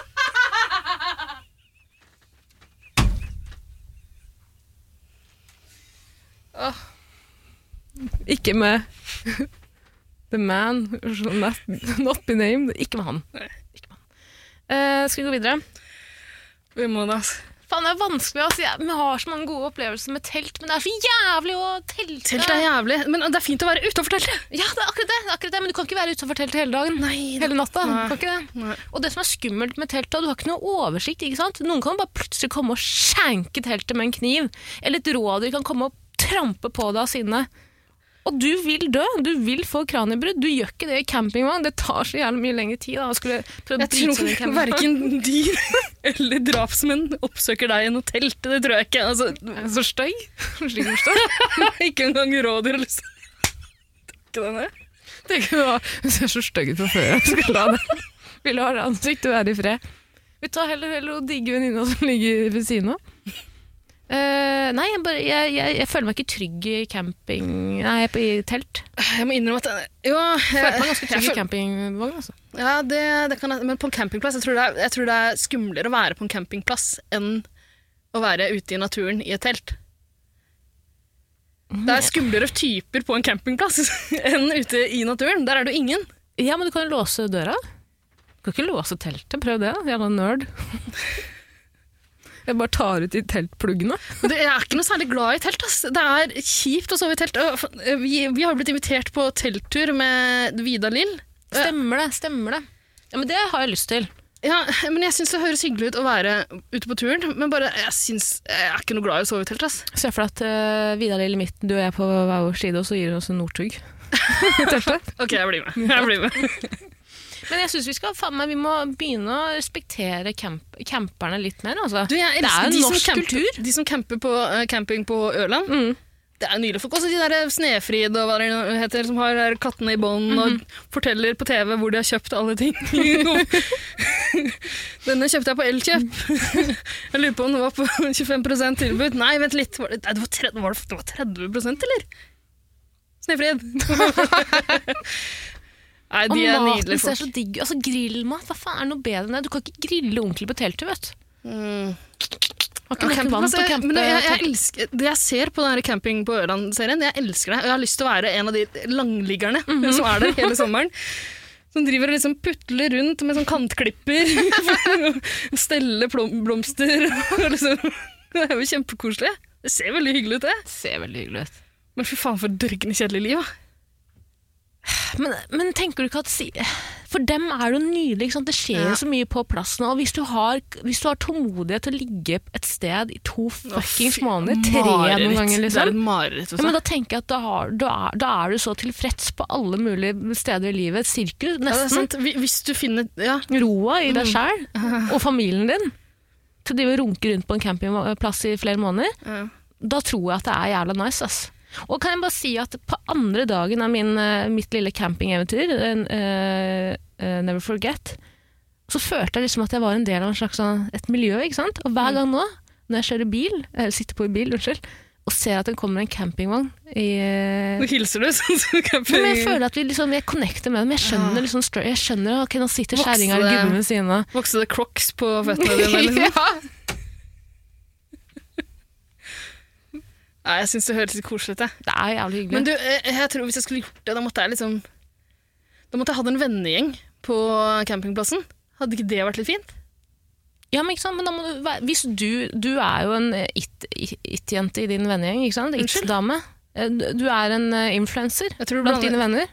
Ikke med The man not, not be named. Ikke med han. Nei. Eh, skal vi gå videre? Vi må det, altså. Faen, det er vanskelig. Altså. Vi har så mange gode opplevelser med telt, men det er så jævlig å telte. Telt er jævlig, men det er fint å være utenfor teltet. Ja, det er akkurat det, det er akkurat det. Men du kan ikke være utenfor teltet hele dagen. Nei, Hele natta. Nei. Kan ikke det. Nei. Og det som er skummelt med teltet, du har ikke noe oversikt. ikke sant? Noen kan bare plutselig komme og skjenke teltet med en kniv. Eller et rådyr kan komme og trampe på deg av sinne. Og du vil dø. Du vil få kraniebrudd. Du gjør ikke det i campingvogn. Det tar så jævlig mye lengre tid. da, Jeg tror verken dyr (laughs) eller drapsmenn oppsøker deg i noe telt, Det tror jeg ikke. Altså, Så støy. (laughs) Slik (laughs) ikke engang rådyr liksom. lyst til det. dekke deg ned. Tenk du du ser så stygg ut fra før. Jeg skal la det. Vil du ha det ansiktet være i fred? Vi tar heller, heller og digger venninna som ligger ved siden av. Eh, nei, jeg, bare, jeg, jeg, jeg føler meg ikke trygg i camping Nei, i telt. Jeg må innrømme at Jo, jeg, Føler meg ganske trygg i campingvogn. Altså. Ja, det, det kan men på en campingplass jeg tror, det er, jeg tror det er skumlere å være på en campingplass enn å være ute i naturen i et telt. Det er skumlere typer på en campingplass (laughs) enn ute i naturen. Der er det jo ingen. Ja, men du kan jo låse døra. Du kan ikke låse teltet. Prøv det. Jævla nerd. (laughs) Jeg bare tar ut de teltpluggene. Men Jeg er ikke noe særlig glad i telt. Ass. Det er kjipt å sove i telt. Øh, Vi, vi har blitt invitert på telttur med Vida Lill. Stemmer det, stemmer det. Ja, Men det har jeg lyst til. Ja, men jeg syns det høres hyggelig ut å være ute på turen, men bare, jeg, synes, jeg er ikke noe glad i å sove i telt. Ass. Se for deg at uh, Vidar i Midten, du og jeg på hver vår side, og så gir hun oss en Northug. (laughs) Ok, jeg blir med. Jeg blir med. (laughs) Men jeg syns vi skal faen meg, vi må begynne å respektere camp camperne litt mer. Altså. Du, Det er jo de norsk camper, kultur. de som camper på uh, camping på Ørland. Mm. Det er nydelige folk. Også de der Snefrid og hva det heter, som har der kattene i bånd og forteller på TV hvor de har kjøpt alle ting. (laughs) Denne kjøpte jeg på Elkjøp. Jeg lurer på om det var på 25% tilbud. Nei, vent litt. Var det, nei, det, var 30, var det, det var 30% eller? Snefrid. (laughs) Nei, Og de er maten ser så digg Altså Grillmat, hva faen er noe bedre enn det? Du kan ikke grille ordentlig på teltet, vet du. Mm. Har ikke Ja, nok vann campingplass, til å jeg- men jeg, jeg elsker, det jeg ser på denne Camping på Ørland-serien, jeg elsker det. Og jeg har lyst til å være en av de langliggerne Mhm. (laughs) som er der hele sommeren. Som driver og liksom putler rundt med sånn kantklipper. (laughs) og steller blomster. (laughs) Og liksom, det er jo kjempekoselig. Det ser veldig hyggelig ut, det. ser veldig hyggelig ut. Men fy faen, for dørgende kjedelig liv. Men, men tenker du ikke at For dem er det jo nydelig. Det skjer jo Ja. så mye på plassen. Og hvis du, har, hvis du har tålmodighet til å ligge et sted i to fuckings måneder, tre mareritt. noen ganger, er liksom mareritt. ja, men da tenker jeg at da, har, da, er, da er du så tilfreds på alle mulige steder i livet. Et sirkus, Ja, nesten. sant. Hvis du finner ja. Roa i Mm. deg (laughs) sjæl og familien din til å drive runke rundt på en campingplass i flere måneder, Ja. da tror jeg at det er jævla nice. ass. Og kan jeg bare si at på andre dagen av min, eh, mitt lille campingeventyr, uh, uh, Never Forget, så følte jeg liksom at jeg var en del av en slags sånn, et miljø. ikke sant? Og hver gang nå, når jeg kjører bil, eller sitter på en bil, unnskyld, og ser at det kommer en campingvogn i Nå hilser du. sånn som men jeg føler at vi liksom, jeg connecter med dem. Jeg skjønner, Ja. liksom, jeg skjønner ok, nå sitter kjerringa eller det- gubben ved siden av. Vokste det crocs på føttene dine? (laughs) Liksom? ja. Nei, jeg syns det høres litt koselig ut. Det er jævlig hyggelig. Men du, eh, jeg tror hvis jeg skulle gjort det, da måtte jeg liksom Da måtte jeg hatt en vennegjeng på campingplassen. Hadde ikke det vært litt fint? Ja, men ikke sant? Men da må du hvis du, du er jo en eh, it- it- it-jente i din vennegjeng, ikke sant? It-dame. Eh, Du er en influenser blant dine venner.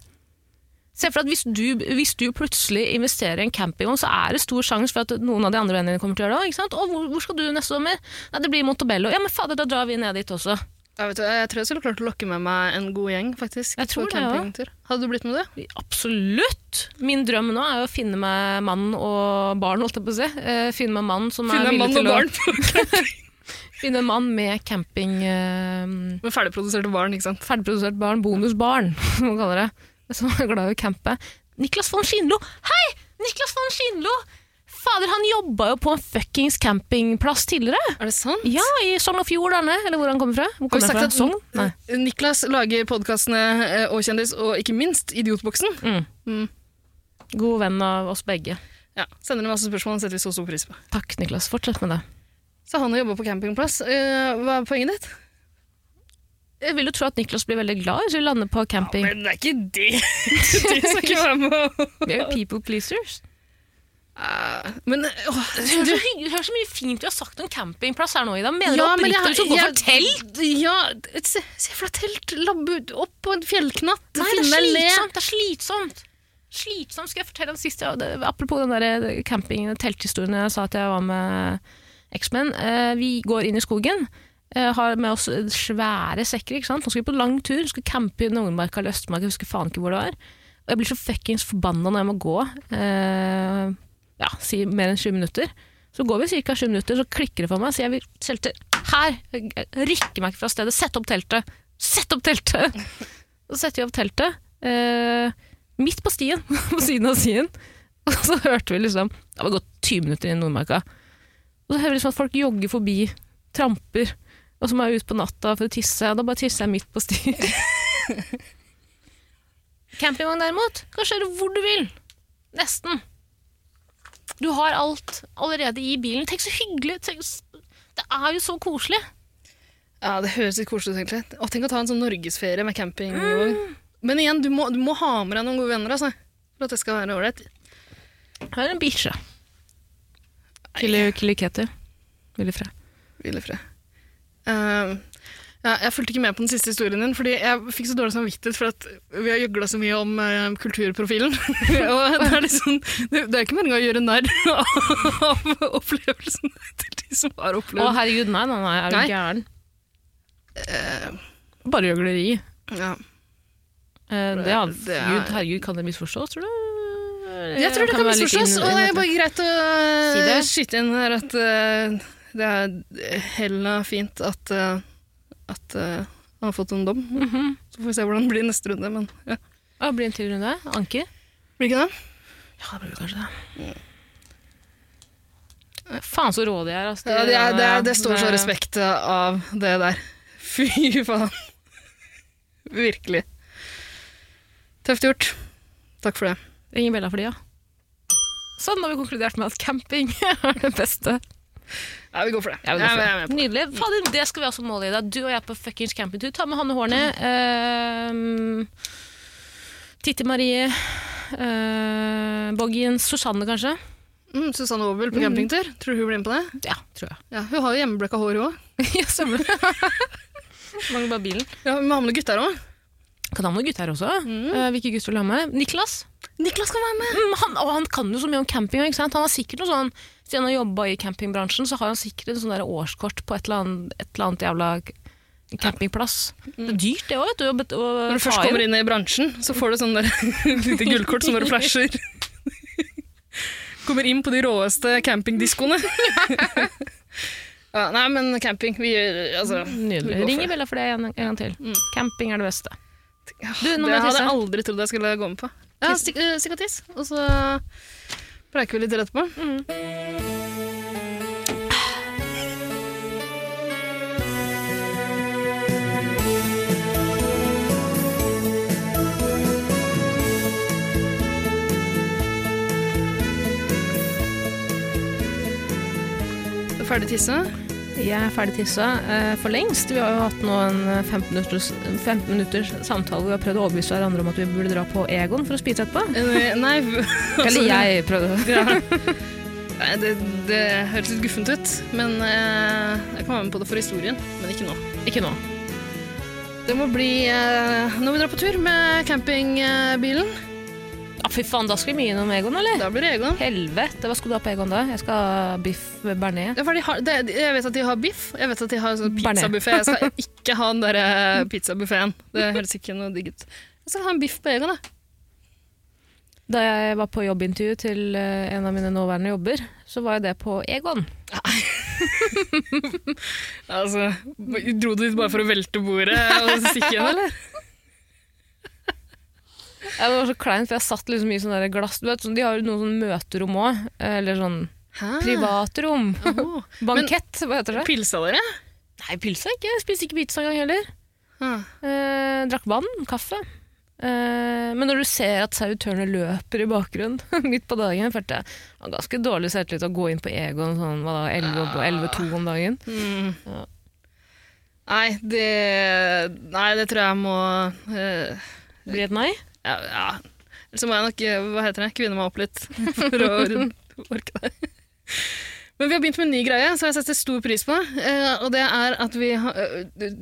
Se for deg at hvis du, hvis du plutselig investerer i en campingvogn, så er det stor sjanse for at noen av de andre vennene dine kommer til å gjøre det òg. Hvor, hvor skal du neste sommer? Nei, det blir Montebello. Ja, men fader, da drar vi ned dit også. Jeg, vet, jeg tror jeg skulle klart å lokke med meg en god gjeng, faktisk. Jeg tror på campingtur. Hadde du blitt med det? Absolutt! Min drøm nå er å finne meg mann og barn, holdt jeg på å si. Eh, finne meg mann som Finne er villig til å barn (laughs) Finne en mann med camping... Uh, med ferdigproduserte barn, ikke sant? ferdigprodusert barn, bonusbarn, (laughs) som man kaller det. Som er glad i å campe. Niklas von Skinlo! Hei! Niklas von Schindlo! Fader, han jobba jo på en fuckings campingplass tidligere. Er det sant? Ja, i Sogn og Fjordane, eller hvor han kommer fra. Hvor Har vi sagt fra? at? Nei. Niklas lager podkastene og Kjendis, og ikke minst Idiotboksen? Mm. Mm. God venn av oss begge. Ja, Sender inn masse spørsmål, setter vi så stor pris på. Takk, Niklas. Fortsett med det. Så han har jobba på campingplass. Eh, hva er poenget ditt? Jeg vil jo tro at Niklas blir veldig glad hvis vi lander på camping. Ja, Men det er ikke det! (laughs) De skal ikke være (laughs) med Vi er jo people pleasers. Eh, Men åh, Hør så, hygg- hør så mye fint vi har sagt om campingplass her nå, Ida. Mener Ja, du oppriktig du skal gå for telt? Ja, se, se for deg telt, labbe ut, opp på en fjellknatt, Nei, det finne le. Det er slitsomt. Slitsomt skal jeg fortelle om sist. Ja, det, apropos den der camping- telthistorien jeg sa at jeg var med X-Men. Eh, vi går inn i skogen. Uh, har med oss svære sekker. ikke sant? Nå skal vi på lang tur. Skal campe i Nordmarka eller Østmarka. Husker faen ikke hvor det var. Og jeg blir så fuckings forbanna når jeg må gå. Eh, ja, si mer enn 20 minutter. Så går vi ca. 20 minutter, så klikker det for meg. Så jeg vil telte her. Jeg rykker meg ikke fra stedet. Sett opp teltet! Sett opp teltet! Så setter vi opp teltet. Eh, midt på stien, (laughs) på siden av stien. Og så hørte vi liksom Det var gått 20 minutter inn i Nordmarka. Og så hører vi liksom at folk jogger forbi, tramper, og så må jeg ut på natta for å tisse. Og da bare tisser jeg midt på stien. (laughs) Campingvogn derimot, kan kjøre hvor du vil. Nesten. Du har alt allerede i bilen. Tenk så hyggelig. Tenk, så- det er jo så koselig. Ja, det høres litt koselig ut, egentlig. Og tenk å ta en sånn norgesferie med campingvogn. Men igjen, du må, du må ha med deg noen gode venner, altså. For at det skal være ålreit. Her er en bikkje. Ketty. Ville fred. Hvil fred. Eh, ja, jeg fulgte ikke med på den siste historien din, fordi jeg fikk så dårlig samvittighet for at vi har gjøgla så mye om uh, kulturprofilen. (laughs) og det er liksom Det, det er ikke meningen å gjøre narr av opplevelsen til de som har opplevd Å, herregud, nei, nei, nei, er du gæren? Uh, Bare gjøgleri. ja. Uh, det, ja, Det er- Gud, herregud, kan det misforstås, tror du? Jeg tror det kan misforstås, og det er bare greit å Si skyte inn her at uh, det er hella fint at, eh, at eh, han har fått en dom. Mhm. Så får vi se hvordan det blir neste runde, men ja. Ja, blir det en til runde? Anker? Blir ikke det? Ja, det blir kanskje det. Faen så rå de er. Altså, Ja, det, er, det, er, det står så respekt av det der. (laughs) Fy faen. Virkelig. Tøft gjort. Takk for det. Ingen Bella for de, ja. Sånn har vi konkludert med at camping (laughs) er det beste. Ja, vi går for det. Jeg vil gå for det. det. Nydelig. Fader, det skal vi også måle i deg. Du og jeg på fuckings campingtur. Ta med Hanne Hårne. Uh, Titti Marie. Uh, Boggien. Susanne, kanskje. Mm, Susanne Aabel på campingtur. Tror du hun blir med på det? Ja, tror jeg. Ja, Hun har jo hjemmeblekka hår, hun òg. (laughs) ja, stemmer det. (laughs) Mangler bare bilen. Ja, vi må ha med noen gutter òg. Kan ha med gutter her også. Uh, hvilke gutter vil du ha med? Niklas? Niklas kan være med! Mm, han, og han kan jo så mye om camping. Ikke sant? Han har sikkert noe sånn, Siden han har jobba i campingbransjen, så har han sikkert en sånn årskort på et eller annet, et eller annet jævla campingplass. Det er dyrt, det òg. Når du først kommer inn i bransjen, så får du sånn (laughs) lite gullkort som bare flasher. (laughs) Kommer inn på de råeste campingdiskoene. (laughs) ja, nei, men camping vi altså, Nydelig. går for Ringer det. For det en, en gang til. Mm. Camping er det beste. Du, det hadde jeg aldri trodd jeg skulle gå med på. Ja, stikk, og tiss, og så preiker vi litt til etterpå. Mm. Er Ferdig tisse? Jeg er ferdig tissa eh, for lengst. Vi har jo hatt nå en eh, 15 minutters, 15 minutters samtale hvor vi har prøvd å overbevise hverandre om at vi burde dra på Egon for å spise etterpå. Eh, Nei, (laughs) altså, Eller jeg prøvde. (laughs) Ja. Nei, det, det høres litt guffent ut, men eh, jeg kan være med på det for historien. Men ikke nå. Ikke nå. Det må bli eh, når vi drar på tur med campingbilen. Fy faen, da skal vi mye innom Egon, eller? Da blir det Egon. Helvete, hva skal du ha på Egon da? Jeg skal ha biff bearnés. Ja, for de har, det, jeg vet at de har biff, jeg vet at de har sånn pizzabuffé. Jeg skal (laughs) ikke ha den der eh, pizzabuffeen. Det høres ikke noe digg ut. Jeg skal ha en biff på Egon, da. Da jeg var på jobbintervju til eh, en av mine nåværende jobber, så var jo det på Egon. (laughs) Altså, dro du dit bare for å velte bordet og stikke igjen, eller? Ja, Det var så kleint, for jeg satt liksom i sånn der glass du vet, så De har jo noen sånn møterom òg. Eller sånn Hæ? privatrom. Oh. (laughs) Bankett, hva heter det? Pilsa dere? Nei, pilsa ikke. Jeg spiste ikke pizza engang heller. Ah. Eh, drakk vann, kaffe. Eh, men når du ser at servitørene løper i bakgrunnen (laughs) midt på dagen, følte jeg var ganske dårlig selvtillit å gå inn på Egon sånn, hva da, 11 og 11-2 om dagen. Mm. Ja. Nei, det, nei, det tror jeg må uh, Bli et nei? Ja, ja. Eller så må jeg nok eh, hva heter det, kvinne meg opp litt for å (laughs) orke det. Men vi har begynt med en ny greie som jeg setter stor pris på. eh, og det er at vi eh,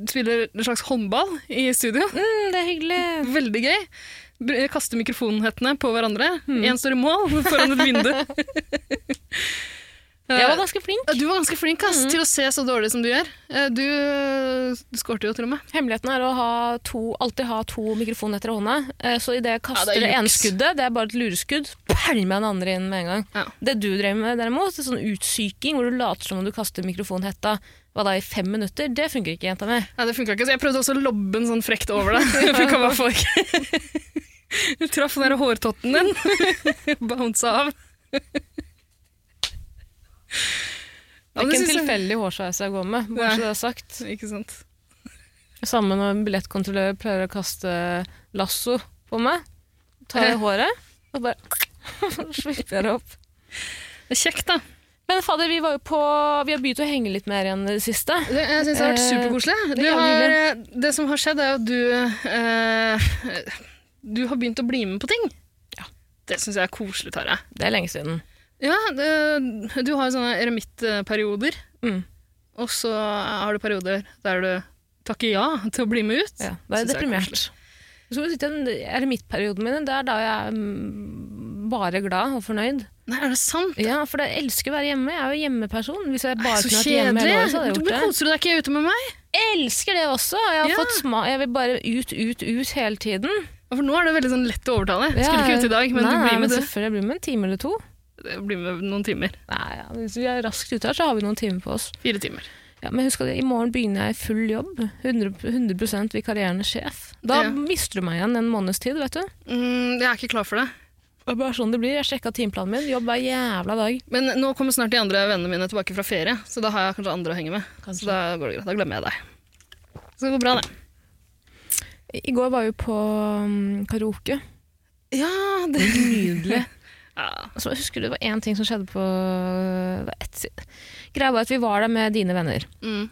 spiller en slags håndball i studio. Mm, det er hyggelig. Veldig gøy. Kaster Kaste mikrofonhettene på hverandre. Én står i mål foran et vindu. (laughs) Jeg var ganske flink. Du var ganske flink ass, til å se så dårlig som du gjør. Eh, Du, du skårte jo til og med. Hemmeligheten er å ha to, alltid ha to mikrofoner i hånda. Eh, Så idet jeg kaster Ja, det det, ene skuddet, det er bare et lureskudd, pælmer jeg den andre inn med en gang. Ja. Det du drev med derimot, det er sånn utsyking hvor du later som om du kaster mikrofonhetta hva da, i fem minutter, det funker ikke, jenta mi. Nei, det funka ikke, så jeg prøvde også å lobbe den sånn frekt over deg. Jeg funka hvert fall ikke. Du traff den der hårtotten din. (laughs) Bounsa av. Det er ikke en tilfeldig hårsveis jeg går med, bare så det er sagt. (laughs) Ikke sant. Samme når en billettkontrollør pleier å kaste lasso på meg, tar jeg håret, og bare (laughs) slipper jeg det opp. Det er kjekt, da. Men fader, vi, var jo på, vi har begynt å henge litt mer igjen i det siste. Det, jeg syns det har vært Eh, superkoselig. er har, det som har skjedd, er at du eh, Du har begynt å bli med på ting. Ja. Det syns jeg er koselig, Tare. Det er lenge siden. Ja, det, du har sånne eremittperioder, Mm. og så har du perioder der du takker ja til å bli med ut. Ja, da er jeg er deprimert. Så eremittperioden min, det er da jeg er bare glad og fornøyd. Nei, er det sant? Ja, for jeg elsker å være hjemme. Jeg er jo hjemmeperson. Hvis jeg bare kunne vært hjemme hele året, så hadde jeg gjort det. koser du deg ikke ute med meg? Jeg elsker det også. Jeg, har Ja. jeg vil bare ut, ut, ut hele tiden. Ja, For nå er det veldig sånn lett å overtale. Jeg Skulle ikke ut i dag, men nei, du blir nei, med, men du. Selvfølgelig blir med en time eller to. Blir med noen timer. Nei, ja, Hvis vi er raskt ute her, så har vi noen timer på oss. Fire timer. Ja, men husk at i morgen begynner jeg i full jobb. 100, 100 vikarierende sjef. Da Ja. mister du meg igjen en måneds tid, vet du. Mm, jeg er ikke klar for det. Det er bare sånn det blir. Jeg sjekka timeplanen min. Jobb hver jævla dag. Men nå kommer snart de andre vennene mine tilbake fra ferie, så da har jeg kanskje andre å henge med. Så da går det greit. Da glemmer jeg deg. Så det går bra, det. I går var vi på um, karaoke. Ja, det Nydelig. Ja. Altså, husker det var én ting som skjedde på Greia var at vi var der med dine venner. Mm.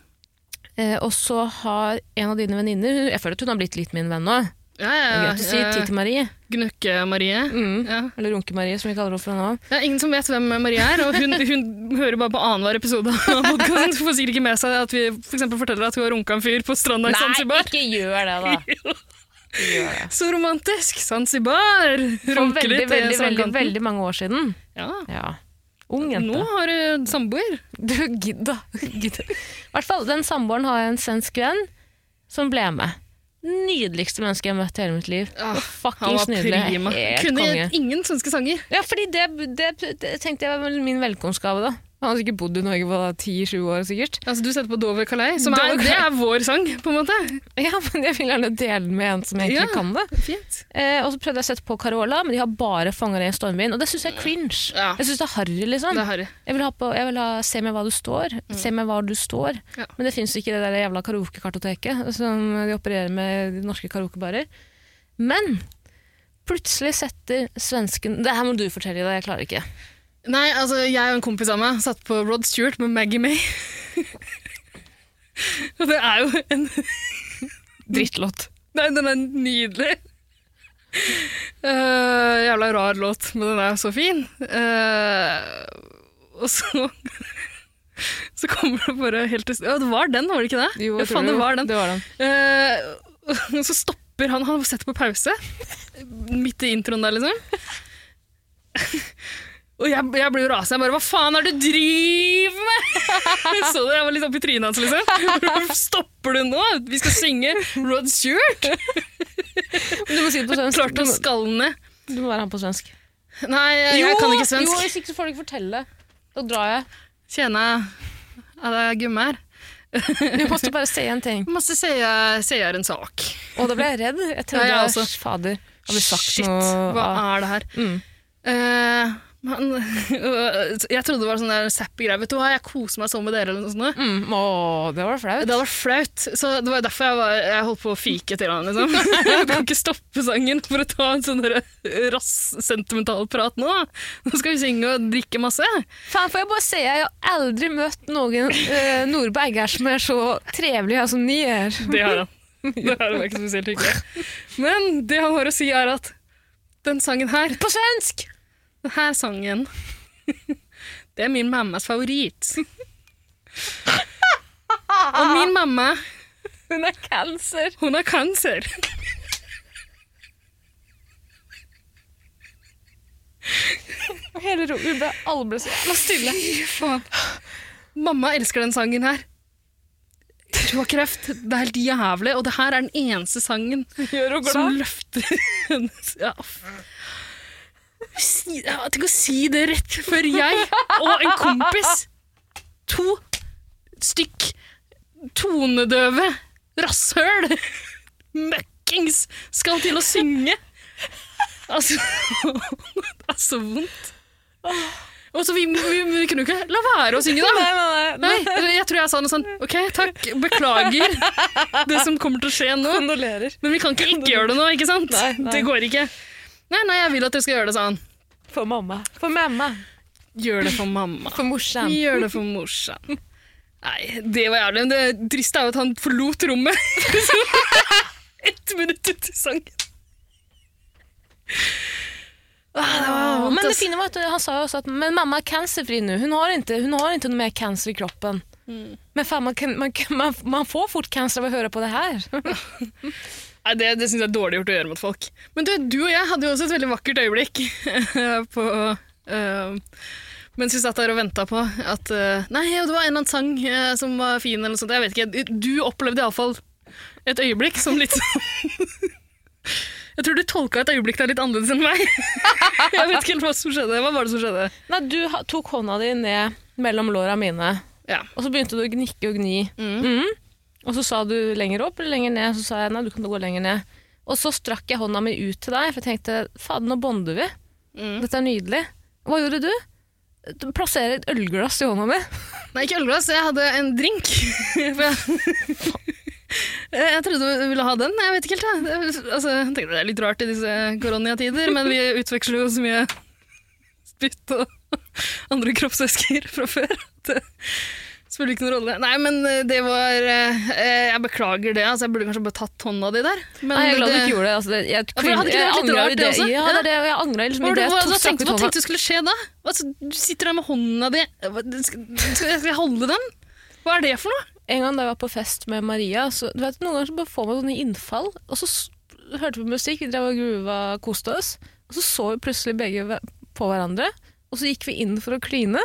Eh, og så har en av dine venninner Jeg føler at hun har blitt litt min venn nå. Ja, ja, ja. greit å si Tite-Marie. Gnukke-Marie. Mm. Ja. Eller Runke-Marie, som vi kaller henne fra nå av. Ingen som vet hvem Marie er, og hun, hun hører bare på annenhver episode av podkasten. Får sikkert ikke med seg at vi for forteller at hun har runka en fyr på stranda i Zanzibar. ikke gjør det, da! (laughs) Det. (laughs) Så romantisk! Zanzibar! For Runke veldig, veldig, veldig, veldig mange år siden. Ja. Ja. Ung jente. Nå har du samboer. Du, gidda. (laughs) da. I hvert fall, den samboeren har jeg en svensk venn som ble med. Nydeligste menneske jeg har møtt i hele mitt liv. Ah, Han var nydelig. prima. Helt Kunne konge. ingen svenske sanger. Ja, fordi det, det, det tenkte jeg var min velkomstgave, da. Han har sikkert bodd i Norge på ti-sju år, sikkert. Altså, du setter på Dover Calais, som er, det er vår sang, på en måte. Ja, men jeg vil gjerne dele den med en som egentlig Ja. kan det. Fint. Eh, og så prøvde jeg å sette på Carola, men de har bare fanga det i stormvind. Og det syns jeg er cringe. Ja. Jeg syns det er harry, liksom. Det er Harry. Jeg vil ha, på, jeg vil ha Se med hva du står. Se med hva du står. Ja. Men det fins ikke det der jævla karaokekartoteket som de opererer med de norske karaokebarer. Men plutselig setter svensken Det her må du fortelle deg, jeg klarer ikke. Nei, altså, jeg og en kompis av meg satt på Rod Stewart med Maggie May. (laughs) Og det er jo en (laughs) Drittlåt. Nei, den er nydelig. Uh, jævla rar låt, men den er så fin. Uh, og så (laughs) Så kommer det bare helt til Ja, det var den, var det ikke det? Jo, jeg tror faen, det var den. Det var den. Uh, så stopper han, han setter på pause, midt i introen der, liksom. Og jeg, jeg ble jo rasende. Jeg bare Hva faen er det du driver med?! (laughs) Jeg så det, jeg var litt oppi trynet hans, liksom. (laughs) Stopper du nå? Vi skal synge Rod Stewart! Du må si det på svensk. Klart å Du, skalle ned. du må være han på svensk. Nei, jeg, jeg kan ikke svensk. Jo, hvis ikke så får du ikke fortelle. Da drar jeg. Tjena alla gummar. Du måtte bare si en ting. Måste säga, si en sak. Og da ble jeg redd. Jeg trodde Ja, jeg også. fader hadde sagt Shit, noe hva ah. er det her? mm. Eh, men, (laughs) jeg trodde det var sånn der sappy greie. Vet du hva, jeg koser meg sånn med dere. eller noe sånt. Mm. Å, det var flaut. Det var flaut. Så det var derfor jeg, var, jeg holdt på å fike til han. Liksom. (laughs) Jeg kan ikke stoppe sangen for å ta en sånn rass sentimental prat nå. Nå skal vi synge og drikke masse. Fan, får jeg bare si, jeg har aldri møtt noen uh, nordberger som er så trivelige som ni er. Det har han. Det har han ikke spesielt hyggelig. Men det han har å si, er at den sangen her På svensk! Denne sangen Det er min mammas favoritt. Og min mamma, Hun har cancer. hun har cancer. Og hele rommet ble alle ble så jævla stille. Fy faen. Mamma elsker den sangen her. Hun har kreft. Det er helt jævlig. Og det her er den eneste sangen Gjør som løfter (laughs) hennes ja. Tenk å si det rett før jeg og en kompis, to stykk tonedøve rasshøl, møkkings, skal til å synge. Altså Det er så vondt. Og så vi, vi, vi kunne jo ikke la være å synge, da. Nei, nei, nei. Nei, jeg tror jeg sa noe sånn OK, takk, beklager det som kommer til å skje nå. Men vi kan ikke ikke gjøre det nå, ikke sant? Nei. Det går ikke. Nei, nei, jeg vil at dere skal gjøre det sånn. For mamma. For mamma. Gjør det for mamma. For morsan. Gjør det for morsan. Nei, det var jævlig. Men det triste er jo at han forlot rommet (laughs) ett minutt ut i sangen. Ah, det Men det fine var at han sa også at men mamma er cancerfri nu. Hun har ikke, hun har ikke noe mer cancer i kroppen. Mm. Men fan, man, kan, man, kan- man, man får fort cancer av å høre på det her. (laughs) Nei, Det, det syns jeg er dårlig gjort å gjøre mot folk. Men du, du og jeg hadde jo også et veldig vakkert øyeblikk (laughs) på uh, mens vi satt der og venta på at uh, Nei, det var en eller annen sang uh, som var fin, eller noe sånt. Jeg vet ikke. Du opplevde iallfall et øyeblikk som litt sånn (laughs) Jeg tror du tolka et øyeblikk der litt annerledes enn meg. (laughs) Jeg vet ikke helt hva som skjedde. Hva var det som skjedde? Nei, du tok hånda di ned mellom låra mine, Ja. og så begynte du å gnikke og gni. Mm. Mhm. Og så sa du lenger opp eller lenger ned, så sa jeg nei, du kan gå lenger ned. Og så strakk jeg hånda mi ut til deg, for jeg tenkte fader, nå bonder vi. Mm. Dette er nydelig. Hva gjorde du? Du plasserer et ølglass i hånda mi. (laughs) Nei, ikke ølglass. Jeg hadde en drink. (laughs) Jeg, trodde du ville ha den. Jeg vet ikke helt. Jeg, altså, jeg tenkte det er litt rart i disse koronatider, men vi (laughs) utveksler jo så mye spytt og andre kroppsvæsker fra før. Spiller ikke noen rolle. Nei, men det var eh, Jeg beklager det. Altså, jeg burde kanskje bare tatt hånda di der. Men Nei, jeg er glad du ikke gjorde det. Altså, det jeg, for hadde ikke det vært litt rart, det også? Ja, Ja. det er det, jeg angret liksom Hva, det. hva, hva, tenkte, hva tenkte du skulle skje da? Altså, du sitter der med hånda di. Skal jeg holde den? Hva er det for noe? En gang da jeg var på fest med Maria, så du vet, noen ganger så bare får man sånne innfall, og så hørte vi musikk, vi drev og gruva, koste oss, og så så vi plutselig begge på hverandre, og så gikk vi inn for å kline,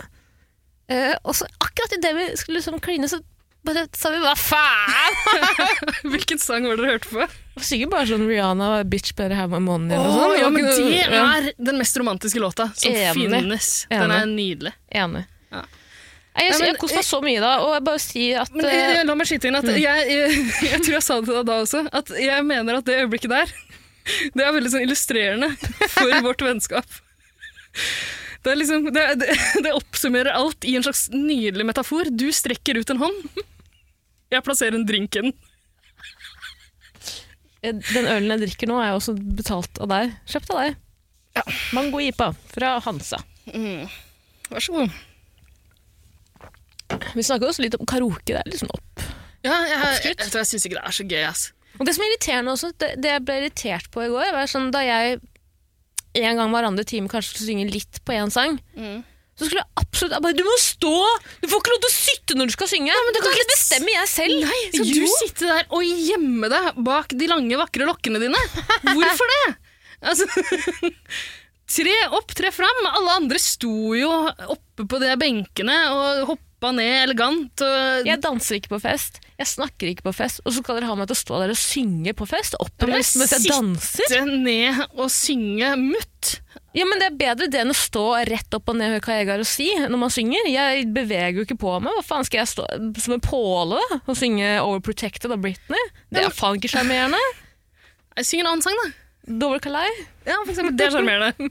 eh, og så akkurat i det vi skulle liksom kline, så bare sa vi hva faen? (laughs) Hvilken sang var det dere hørte på? Sikkert bare sånn Rihanna, bitch better have my money, eller Åh, sånn. ja, men det er den mest romantiske låta som Enig. finnes. Den er nydelig. Enig. Ja. Jeg, Jeg, jeg koste meg så mye da, og jeg bare sier at Men eh, eh, la meg skyte inn at jeg, jeg, (laughs) jeg tror jeg sa det til deg da også, at jeg mener at det øyeblikket der, (laughs) det er veldig sånn illustrerende for vårt vennskap. Det, liksom, det, det, (laughs) det oppsummerer alt i en slags nydelig metafor. Du strekker ut en hånd. Jeg plasserer en drink i den. eh, den ølen jeg drikker nå, er også betalt av deg. Kjøpt av deg. Ja. Mango Ipa fra Hansa. Vær så god. Vi snakker også litt om karaoke. Det er liksom opp. Ja, jeg, jeg, jeg, jeg syns ikke det er så gøy. ass. Og det som er irriterende også, det, det jeg ble irritert på i går, var sånn da jeg en gang hver andre time kanskje skulle synge litt på én sang, så skulle jeg absolutt jeg bare, Du må stå! Du får ikke lov til å sitte når du skal synge! men du kan ikke bestemme jeg selv! Nei, skal du sitte der og gjemme deg bak de lange, vakre lokkene dine? Hvorfor det? (laughs) Altså, (laughs) Tre opp, tre fram. Alle andre sto jo oppe på de benkene og hoppa ned elegant. Og Jeg danser ikke på fest, jeg snakker ikke på fest, og så skal dere ha meg til å stå der og synge på fest? Oppreist mens jeg danser? sitte ned og synge mutt. Ja, men Det er bedre det enn å stå rett opp og ned hva jeg har å si når man synger. Jeg beveger jo ikke på meg. Hva faen Skal jeg stå som en påle da, og synge Overprotected av Britney? Det er faen ikke sjarmerende. Synger en annen sang, da. Dover Calais? Ja, for eksempel. Det er sjarmerende. (laughs)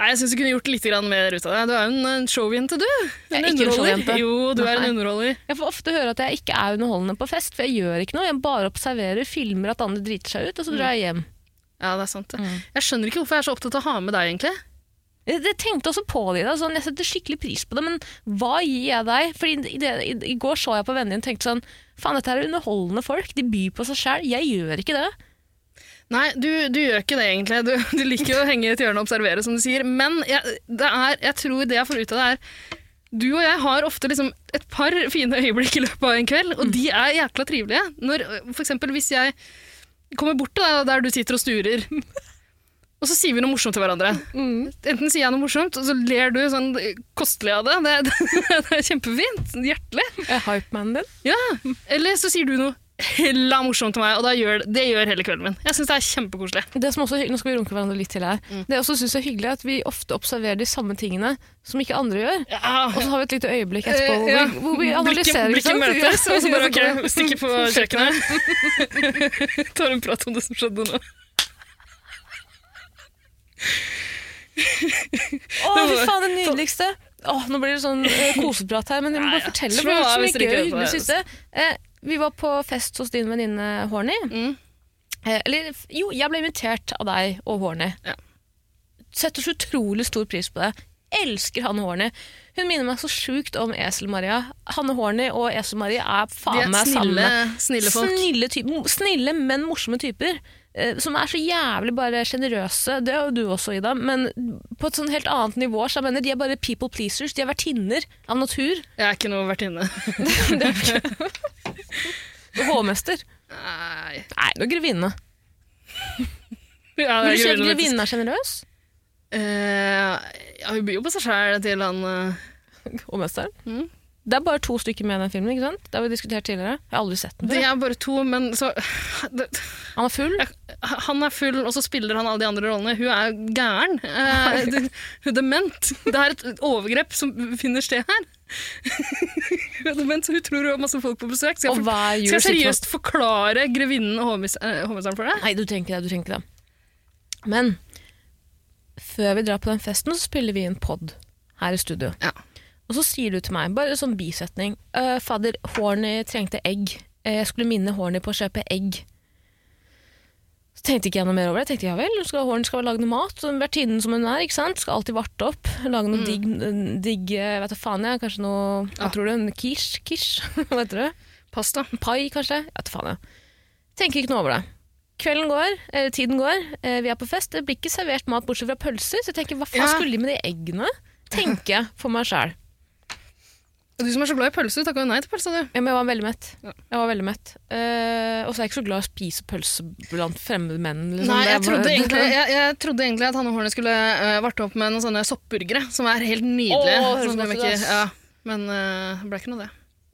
Nei, Jeg syns du kunne gjort litt mer ut av det. Du er jo en, en showjente, du. Er En underholder. Jo, du er en underholder. Jeg får ofte høre at jeg ikke er underholdende på fest, for jeg gjør ikke noe. Jeg bare observerer, filmer at andre driter seg ut, og så drar jeg hjem. Ja, det er sant. Mm. Jeg skjønner ikke hvorfor jeg er så opptatt av å ha med deg, egentlig. Jeg tenkte også på det, da, sånn, jeg setter skikkelig pris på det, men hva gir jeg deg? Fordi i, det, i, I går så jeg på vennene dine og tenkte sånn Faen, dette er underholdende folk. De byr på seg sjæl. Jeg gjør ikke det. Nei, du, du gjør ikke det, egentlig. Du, du liker å henge i et hjørne og observere, som du sier. Men jeg, det er, jeg tror det jeg får ut av det, er Du og jeg har ofte liksom et par fine øyeblikk i løpet av en kveld, og de er jækla trivelige. Når, for eksempel hvis jeg kommer bort til deg der du sitter og sturer, og så sier vi noe morsomt til hverandre. Enten sier jeg noe morsomt, og så ler du sånn kostelig av det. Det, det, (laughs) det er kjempefint. Hjertelig. Er hypemanen din? Ja. Eller så sier du noe hella morsomt til meg, og gjør, det gjør hele kvelden min. Jeg syns det er kjempekoselig. Det som også, er nå skal vi runke hverandre litt til her. Det jeg også synes er hyggelig at vi ofte observerer de samme tingene som ikke andre gjør. Og så har vi et lite øyeblikk etterpå hvor, Eh, ja. vi, hvor vi analyserer. Blikket, ikke blikket møtes, og så bare ok, (laughs) stikker på kjøkkenet. (laughs) Tar en prat om det som skjedde nå. Å, fy faen, det nydeligste! Åh, nå blir det sånn eh, koseprat her, men jeg må bare fortelle. For det var så mye gøy og hyggelig synes det. Eh, vi var på fest hos din venninne Horny. Mm. Eh, eller, jo, jeg ble invitert av deg og Horny. Ja. Setter så utrolig stor pris på det. Elsker Hanne Horny. Hun minner meg så sjukt om Esel-Maria. Hanne Horny og Esel-Maria er faen meg samme. snille folk. Snille, snille, men morsomme typer. Eh, Som er så jævlig bare sjenerøse. Det er jo du også, Ida. Men på et sånn helt annet nivå. Så jeg mener, De er bare people pleasers. De er vertinner av natur. Jeg er ikke noe vertinne. (laughs) Hovmester. Nei. Nei, du er grevinne. Ja, Vil du si at grevinnen er sjenerøs? Uh, ja, hun byr jo på seg sjæl til han uh... Hovmesteren? Mm. Det er bare to stykker med i den filmen. ikke sant? Det har vi diskutert tidligere. Jeg har aldri sett den Det er bare to, men så det, Han er full. Han er full, og så spiller han alle de andre rollene. Hun er gæren. Eh, det- (laughs) hun er dement. Det er et overgrep som finner sted her. (laughs) hun er dement, så hun tror hun har masse folk på besøk. Skal jeg, for, skal jeg seriøst forklare grevinnen og hovmes- eh, hovmesteren for deg? Nei, du trenger ikke det. du trenger ikke det. Men før vi drar på den festen, så spiller vi en pod her i studio. Ja. Og så sier du til meg, bare sånn bisetning uh, Fader, Horny trengte egg. Eh, Jeg skulle minne Horny på å kjøpe egg. Så tenkte ikke jeg noe mer over det. Jeg tenkte ja vel, skal Horny skal lage noe mat. Vertinnen som hun er, ikke sant. Skal alltid varte opp. Lage noe digg, digg eh, vet du faen jeg, kanskje noe Hva Ja. tror du? En quiche? Quiche? (laughs) Hva heter det? Pasta. Pai, kanskje? Jeg vet faen, jeg. Tenker ikke noe over det. Kvelden går, eller tiden går, eh, vi er på fest. Det blir ikke servert mat bortsett fra pølser, så jeg tenker hva faen Ja. skulle de med de eggene? Tenker jeg for meg sjæl. Du som er så glad i pølse, du takka jo nei til pølsa, du. Ja, men jeg var veldig mett. Jeg var veldig mett. Uh, og så er jeg ikke så glad i å spise pølse blant fremmede menn. Liksom. Nei, jeg trodde, egentlig, (laughs) jeg, jeg trodde egentlig at Hanne Horne skulle uh, varte opp med noen sånne soppburgere, som er helt nydelige. Åh, Sånn, ikke, ja, men uh, det ble ikke noe det.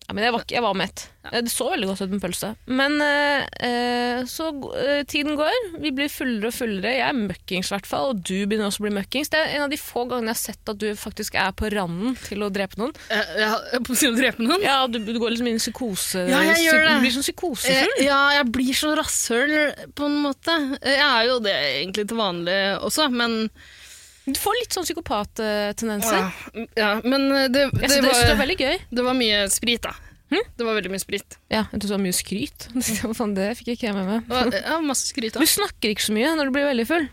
Ja, men jeg var, jeg var mett. Ja. Det så veldig godt ut med pølse. Men eh, eh, så eh, tiden går, vi blir fullere og fullere. Jeg er møkkings i hvert fall, og du begynner også å bli møkkings. Det er en av de få gangene jeg har sett at du faktisk er på randen til å drepe noen. Ja, på å drepe noen? Ja, du, du går liksom inn i psykose. Ja, jeg gjør det. Du blir sånn psykosefull. Eh, ja, jeg blir så rasshøl på en måte. Eh, Jeg er jo det egentlig til vanlig også, men Du får litt sånn psykopattendenser. ja, ja, men det, det, Jeg det, var, det, det var, veldig gøy. det var mye sprit, da. Hm? Det var veldig mye sprit. Ja, jeg trodde det var mye skryt. (laughs) Det fikk jeg ikke jeg med meg. Det ja, masse skryt. da. Du snakker ikke så mye når du blir veldig full.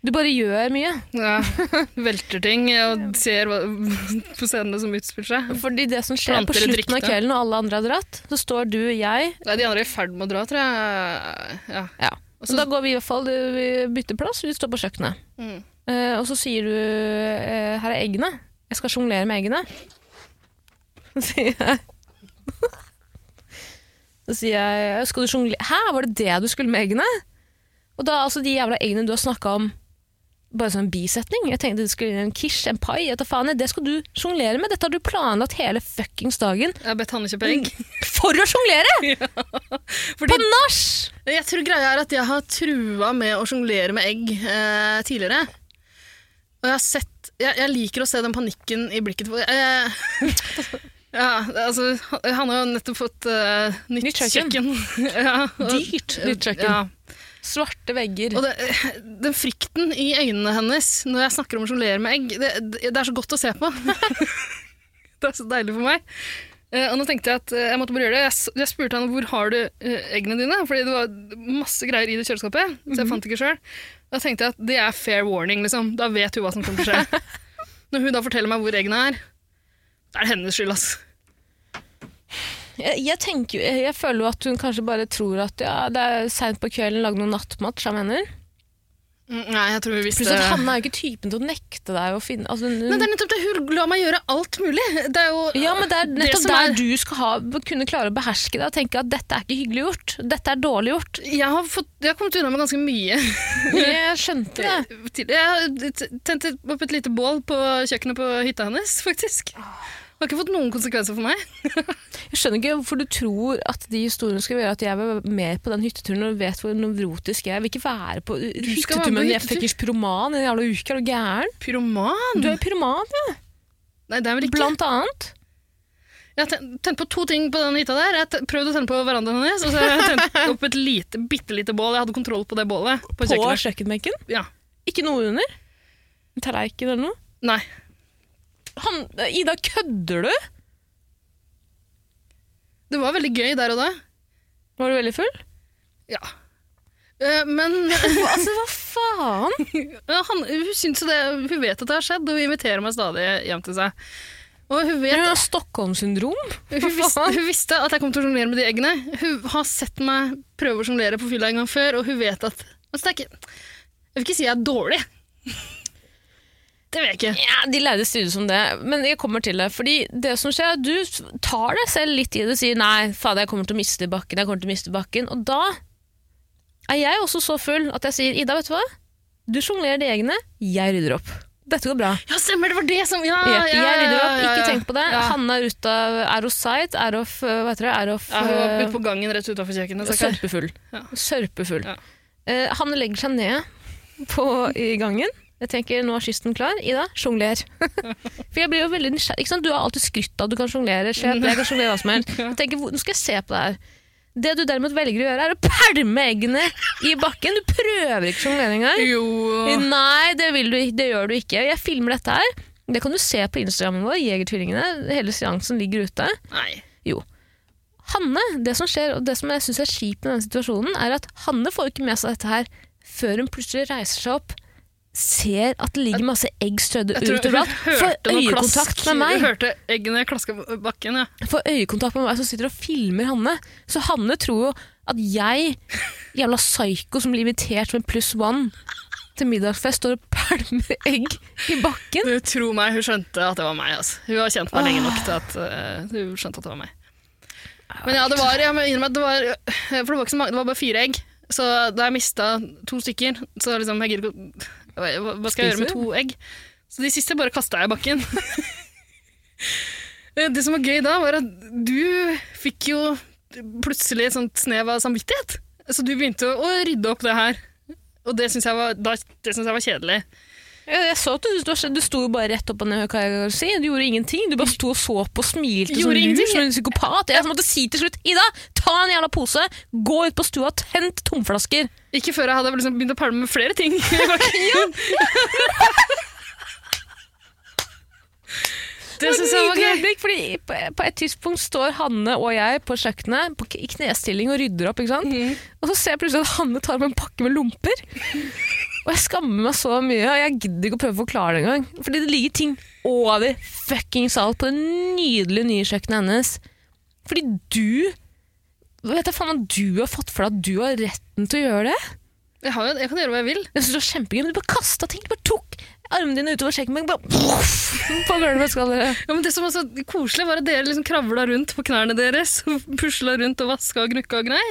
Du bare gjør mye. Ja, (laughs) velter ting og ser (laughs) på scenene som utspiller seg. Fordi det som skjer på Planter på slutten av kvelden, og alle andre har dratt, så står du og jeg Nei, de andre er i ferd med å dra, tror jeg. Ja. Ja. Så- da går vi i hvert fall vi bytter plass, vi står på kjøkkenet. Mm. Eh, og så sier du eh, 'her er eggene'. Jeg skal sjonglere med eggene. (laughs) Så sier jeg (laughs) Så sier jeg 'skal du sjonglere Hæ, var det det du skulle med eggene?' Og da altså de jævla eggene du har snakka om bare sånn bisetning. Jeg tenkte det skulle en quiche, en pai, faen. Det skal du sjonglere med. Dette har du planlagt hele fuckings dagen Jeg har bedt Hanne kjøpe egg. (laughs) for å sjonglere! Fordi På nach! jeg tror greia er at jeg har trua med å sjonglere med egg eh, tidligere. Og jeg har sett jeg, jeg liker å se den panikken i blikket på eh, (laughs) Ja, altså Han har jo nettopp fått uh, nytt, Nytt kjøkken. (laughs) ja, og- Dyrt nytt kjøkken. Ja. Svarte vegger. Og det, den frykten i øynene hennes når jeg snakker om å sjonglere med egg, det, det er så godt å se på. (laughs) det er så deilig for meg. Uh, og nå tenkte jeg at eh, jeg måtte bare gjøre det. Jeg, jeg spurte henne hvor har du uh, eggene dine, fordi det var masse greier i det kjøleskapet. Så jeg fant det ikke sjøl. Da tenkte jeg at det er fair warning. liksom. Da vet hun hva som kommer til å skje. (laughs) Når hun da forteller meg hvor eggene er, da er det hennes skyld. altså. Jeg, jeg, tenker, jeg, jeg føler jo at hun kanskje bare tror at ja, det er seint på kvelden, lag noe nattmat sammen henne. Nei, jeg tror vi visste Pluss at Hanne er jo ikke typen til å nekte deg å finne altså, hun, Men det er nettopp det. Hun lar meg gjøre alt mulig. Det er jo Ja, men det er nettopp det der er- du skal ha, kunne klare å beherske deg og tenke at dette er ikke hyggelig gjort. Dette er dårlig gjort. Jeg har, fått, jeg har kommet unna med ganske mye. Jeg skjønte det. (laughs) Jeg har t- tent et- opp et lite bål på kjøkkenet på hytta hennes, faktisk. Det har ikke fått noen konsekvenser for meg. Jeg skjønner ikke hvorfor du tror at de historiene skal gjøre at jeg vil være med på den hytteturen og vet hvor nevrotisk jeg er. Jeg vil ikke være på hyttetur med en fuckings pyroman en jævla uke. Er du gæren? Pyroman? Du er pyroman, ja. Nei, det er vel ikke. Blant annet. Jeg har tent på to ting på den hytta der. Jeg prøvde å tenne på verandaen hennes, og så har jeg tent opp et lite, bitte lite bål. Jeg hadde kontroll på det bålet på På kjøkkenbenken. Ja. Ikke noe under. En tallerken eller noe. Nei. Han, Ida, kødder du? Det var veldig gøy der og da. Var du veldig full? Ja. Eh, Men (laughs) altså, hva faen? (laughs) han, hun, syns det, hun vet at det har skjedd, og hun inviterer meg stadig hjem til seg. Og hun vet Hun har Stockholm-syndrom. Hun visste, hun visste at jeg kom til å sjonglere med de eggene. Hun har sett meg prøve å sjonglere på fylla en gang før, og hun vet at altså, ikke, Jeg vil ikke si jeg er dårlig. Det vet jeg ikke. Ja, De lærde strides om det, men jeg kommer til det. Fordi det som skjer, er du tar deg selv litt i det og sier nei, fader, jeg kommer til å miste bakken, jeg kommer til å miste bakken. Og da er jeg også så full at jeg sier Ida, vet du hva? Du sjonglerer de egne, jeg rydder opp. Dette går bra. Ja, stemmer, det var det som Ja, ja, ja, jeg rydder opp, ikke tenk på det. Hanne er ute av er of sight, er of uh, Hva heter det? Er of Ja, hun var uh, ute på gangen rett utafor kjøkkenet. Sørpefull. Sørpefull. Eh, Hanne legger seg ned på, i gangen. Jeg tenker, nå er kysten klar. Ida, sjongler. (laughs) For jeg blir jo veldig nysgjerrig. Ikke sant? Du har alltid skrytt av at du kan sjonglere. Jeg kan sjonglere hva som helst. Jeg tenker, nå skal jeg se på det her. Det du derimot velger å gjøre, er å pælme eggene i bakken. Du prøver ikke sjonglere engang. Jo Nei, det, vil du, det gjør du ikke. Jeg filmer dette her. Det kan du se på Instagrammen vår, Jegertvillingene. Hele seansen ligger ute. Nei. Hanne, det som skjer, og det som jeg syns er kjipt med denne situasjonen, er at Hanne får ikke med seg dette her før hun plutselig reiser seg opp, ser at det ligger masse egg strødd ut overalt, får øyekontakt med meg. Du hørte eggene klaske på bakken, ja. får øyekontakt med meg som sitter og filmer Hanne. Så Hanne tror jo at jeg, jævla psyko som blir invitert med pluss one til middagsfest, står og pælmer egg i bakken. Du, tro meg, hun skjønte at det var meg. Altså. Hun har kjent meg lenge nok til at uh, hun skjønte at det var meg. Men ja, det var, jeg må innrømme at det var For det var ikke så mange, det var bare fire egg. Så da jeg mista to stykker, så liksom jeg gidder ikke Hva skal jeg gjøre med to egg? Så de siste bare kasta jeg i bakken. (laughs) det som var gøy da, var at du fikk jo plutselig et sånt snev av samvittighet. Så du begynte å, rydde opp det her. Og det syns jeg, jeg var kjedelig. Jeg så at du, du, sto jo bare rett opp og ned, hva jeg si. Du gjorde ingenting. Du bare sto og så på og smilte som lur, som en psykopat. Jeg måtte si til slutt Ida, ta en jævla pose, gå ut på stua, tent tomflasker. Ikke før jeg hadde liksom begynt å pælme med flere ting. (laughs) (laughs) det syns jeg var gøy. øyeblikk, fordi på, på et tidspunkt står Hanne og jeg på kjøkkenet på, i knestilling og rydder opp. ikke sant? Mm. Og så ser jeg plutselig at Hanne tar med en pakke med lomper. Og jeg skammer meg så mye, og jeg gidder ikke å prøve å forklare det engang. Fordi det ligger ting over fuckings alt på det nydelige nye kjøkkenet hennes. Fordi du Vet jeg faen hva du har fått for deg at du har retten til å gjøre det? Jeg, har jeg kan gjøre hva jeg vil. Jeg synes det var kjempegøy, men du bare kasta ting. Du bare tok armene dine utover kjøkkenbenken, bare på gulvet. skal dere. Ja, men det som var så koselig, var at dere liksom kravla rundt på knærne deres og pusla rundt og vaska og gnukka og grei.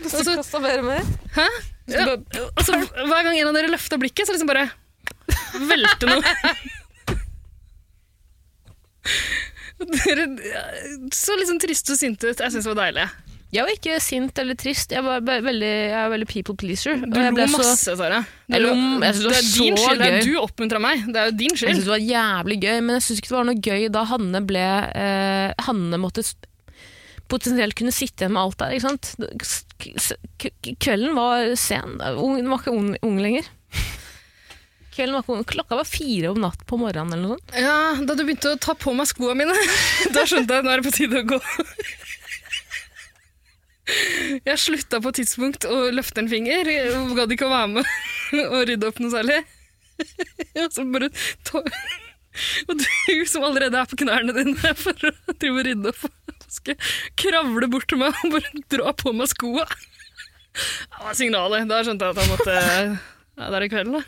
Og så- kastet mer og mer. Hæ? Så Ja. bare- altså, hver gang en av dere løfta blikket, så liksom bare velte noe. Dere så liksom triste og sinte ut. Jeg syns det var deilig. Jeg var ikke sint eller trist, jeg var veldig, jeg er veldig people pleaser. Du lo masse, Sara. Jeg det var er din skyld. Det er du oppmuntra meg. Det er jo din skyld. Jeg syns det var jævlig gøy, men jeg syns ikke det var noe gøy da Hanne ble eh, Hanne måtte potensielt kunne sitte igjen med alt der. Ikke sant? Kvelden var sen. hun var ikke ung, lenger. Kvelden var ikke. Klokka var fire om natt på morgenen eller noe sånt. Ja, Da du begynte å ta på meg skoene mine, (laughs) da skjønte jeg at nå er det på tide å gå. Jeg slutta på et tidspunkt å løfte en finger, gadd ikke å være med (laughs) og rydde opp noe særlig. (laughs) Og så bare. (laughs) Og du som allerede er på knærne dine for å drive og rydde opp, skal kravle bort til meg og bare dra på meg skoa. Det var signalet. Da skjønte jeg at han måtte Ja, det er i kvelden, da.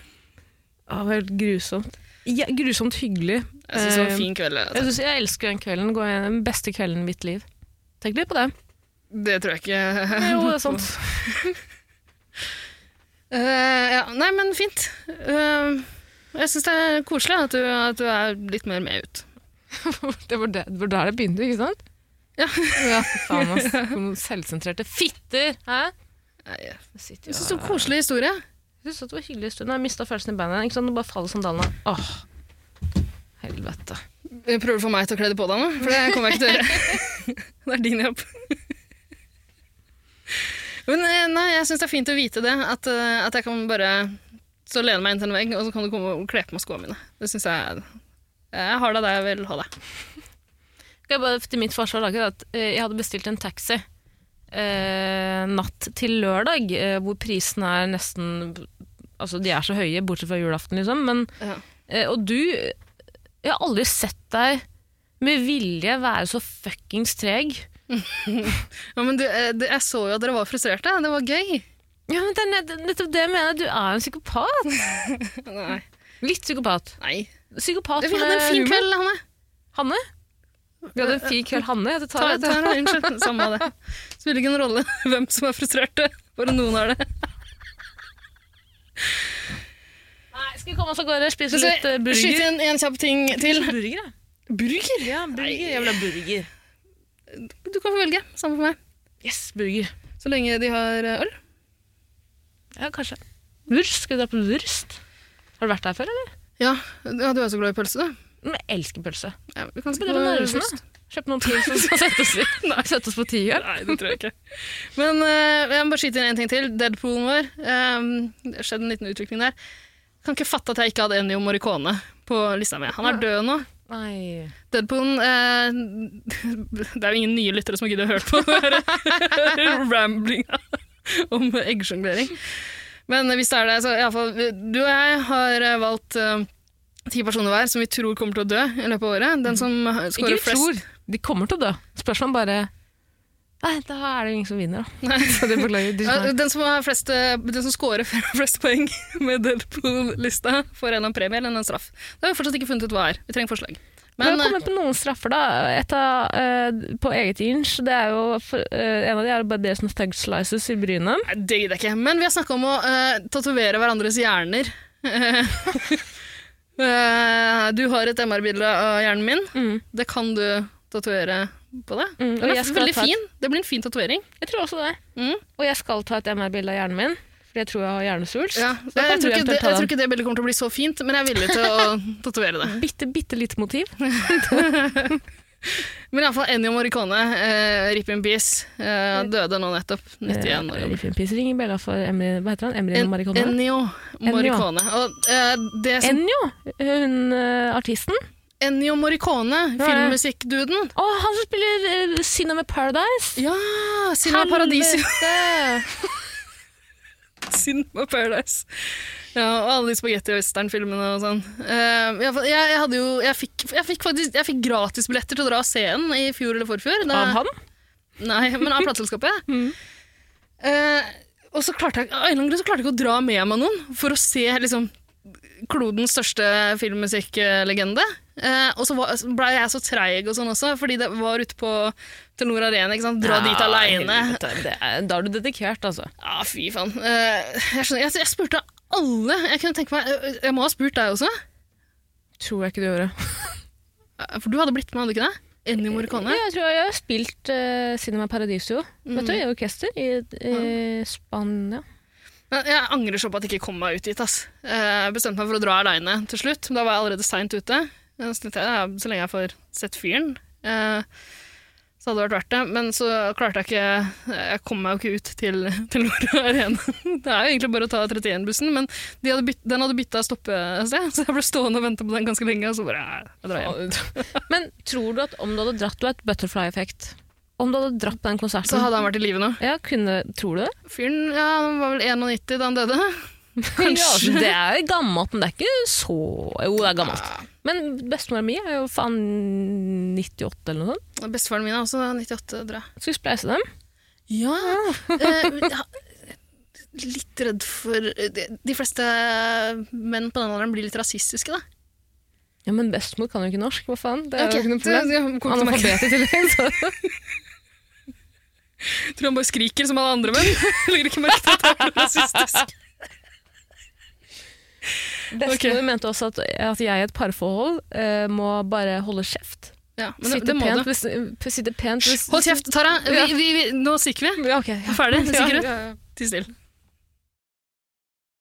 Ja, det var helt grusomt. Ja, grusomt hyggelig. Jeg syns det var Eh, en fin kveld. Jeg, synes, jeg elsker den kvelden. Går Den beste kvelden i mitt liv. Tenk litt på det. Det tror jeg ikke Jo, det er (laughs) sant. uh, ja, nei, men fint. Eh, jeg syns det er koselig at du, at du er litt mer med ut. (laughs) Det var, det der det begynte, ikke sant? Ja. (laughs) ja faen, ass. Noen (laughs) selvsentrerte fitter! Hæ? Nei, Jeg Jeg sitter syns jo en koselig historie. Jeg synes det var hyggelig stund. Jeg mista følelsen i bandet. Ikke sant? Nå bare faller sandalene. Åh, helvete. Prøver du å få meg til å kle det på deg nå? For det kommer jeg ikke til å gjøre. det er din jobb. Men eh, nei, jeg syns det er fint å vite det. At, eh, at jeg kan bare så lene meg inn til en vegg, og så kan du komme og kle på meg skoene mine. Det synes jeg Jeg har deg der jeg vil ha deg. Skal jeg bare til mitt forsvar lage at eh, jeg hadde bestilt en taxi eh, natt til lørdag, eh, hvor prisene er nesten Altså, de er så høye, bortsett fra julaften, liksom. Men, Ja. eh, og du Jeg har aldri sett deg med vilje være så fuckings treg. (laughs) Ja, men du, eh, jeg så jo at dere var frustrerte. Det var gøy. Ja, men det er nett- nettopp det jeg mener. Du er en psykopat. (laughs) Nei. Litt psykopat. nei. Psykopat Vi hadde en fin humor. kveld, Hanne. Hanne? Vi hadde en fin kveld, Hanne. Jeg Ta, tar ta, det. unnskyld, (laughs) samme av det. Spiller ikke noen rolle (laughs) hvem som er frustrerte. Bare noen er det. Nei, skal vi komme oss av gårde og spise litt eh, Skyt burger? inn en kjapp ting til. Burger, ja. Burger? Ja, burger. Jeg vil ha burger. Du kan få velge. Samme for meg. Yes, burger. Så lenge de har eh, øl. Ja, kanskje. Wurst. Skal vi dra på Wurst? Har du vært der før, eller? Ja, ja, du er så glad i pølse, du. Men jeg elsker pølse. Ja, vi kan spille Narvesen, da? Kjøpe noen til som skal sette oss, (laughs) (laughs) sette oss på tier. Nei, det tror jeg ikke. Men uh, jeg må bare skyte inn en ting til. Deadpoolen vår. Um, det skjedde en liten utvikling der. Kan ikke fatte at jeg ikke hadde Ennio Morricone på lista mi. Han er død nå. Nei. Deadpoolen eh, (laughs) Det er jo ingen nye lyttere som har giddet å høre på ramblinga (laughs) om eggsjonglering. Men hvis det er det, så iallfall Du og jeg har eh, valgt eh, ti personer hver som vi tror kommer til å dø i løpet av året. Den som Ikke scorer flest tror. De kommer til å dø. Spørsmålet bare Nei, da er det ingen som vinner, da. (laughs) Den som, har flest, eh, den som scorer (laughs) flest poeng med Deadpool-lista, får en av premie eller en straff. Det har vi fortsatt ikke funnet ut hva er. Vi trenger forslag. Men, Men jeg kommer på noen straffer, da. Et av, uh, på eget inch. Det er jo, for, uh, en av de er bare det som thug slices i brynet. Det gidder jeg ikke. Men vi har snakka om å uh, tatovere hverandres hjerner. (laughs) Du har et MR-bilde av hjernen min. Mm. Det kan du tatovere på det. Mm, Den er veldig et- fin. Det blir en fin tatovering. Jeg tror også det. Mm. Og jeg skal ta et MR-bilde av hjernen min, fordi jeg tror jeg har hjernesvulst. Ja, jeg, jeg, tror det, jeg tror ikke det bildet kommer til å bli så fint, men jeg er villig til å (laughs) tatovere det. Bitte, bitte lite motiv. (laughs) Men iallfall Ennio Morricone, eh, Rip in Peace, eh, døde nå nettopp. 91 år Eh, gammel. Riff in Peace ringer bjella for Emily, hva heter han? Emily En, Maricone? Ennio Morricone. Og, eh, det som, Ennio, hun uh, artisten. Ennio Morricone, filmmusikkduden. Å, han som spiller uh, Cinema Paradise! Ja! Cinema Paradisio. (laughs) Helvete! på Paradise. Ja, og alle de spagetti western-filmene og sånn. Fall, jeg, jeg hadde jo Jeg fikk, jeg fikk faktisk Jeg fikk gratisbilletter til å dra og se den i fjor eller forfjor. Da- Av han? Nei, men av plateselskapet. (laughs) Mm. Uh, og så klarte jeg, så klarte jeg ikke å dra med meg noen for å se liksom, klodens største filmmusikklegende. Eh, og så blei ble jeg så treig og sånn også, fordi det var ute på Telenor Arena. ikke sant? Dra dit aleine. Da er du dedikert, altså. Ja, fy faen. Eh, jeg, skjønner, jeg, jeg spurte alle. Jeg kunne tenke meg, eh, jeg må ha spurt deg også. Tror jeg ikke du gjorde. Eh, For du hadde blitt med, hadde du ikke det? Ennio Morricone. Ja, jeg tror jeg har spilt uh, Cinema Paradiso vet du, i orkester i, i Spania. Men jeg angrer så på at jeg ikke kom meg ut dit. ass. Jeg bestemte meg for å dra aleine til slutt. Da var jeg allerede seint ute. Eh, Så lenge jeg får sett fyren, eh, så hadde det vært verdt det. Men så klarte jeg ikke Jeg kom meg jo ikke ut til, (laughs) til Nord Arena. (laughs) Det er jo egentlig bare å ta 31-bussen, men de hadde bytt, den hadde bytta stoppested, (laughs) så jeg ble stående og vente på den ganske lenge, og så bare jeg, drar hjem. Men tror du at om du hadde dratt Du et butterfly-effekt. Om du hadde dratt på den konserten Så hadde han vært i live nå. ja, kunne, Tror du det? Fyren ja, han var vel 91 da han døde. (laughs) Ja, altså, det er jo gammelt, men det er ikke så Jo, det er gammelt. Men bestemora mi er jo faen 98 eller noe sånt. Bestefaren min er også 98, tror jeg. Skal vi spleise dem? Ja. eh, (laughs) litt redd for de, fleste menn på den alderen blir litt rasistiske, da. Ja, Men bestemor kan jo ikke norsk, hva faen? Det er okay. jo ikke noe problem. til å merke. Analfabet i tillegg. (laughs) Tror han bare skriker som alle andre menn. (laughs) Legger ikke merke til at han er rasistisk. (laughs) Bestemor mente også at, at jeg i et parforhold uh, må bare holde kjeft. Ja, men det, Sitte det det pent, hvis, sitte pent hvis Hold kjeft, Tara. Vi, vi, vi, nå stikker vi. Ja, ok. Ferdig? Ja, Sikker ja, ut? ja. Ti stille.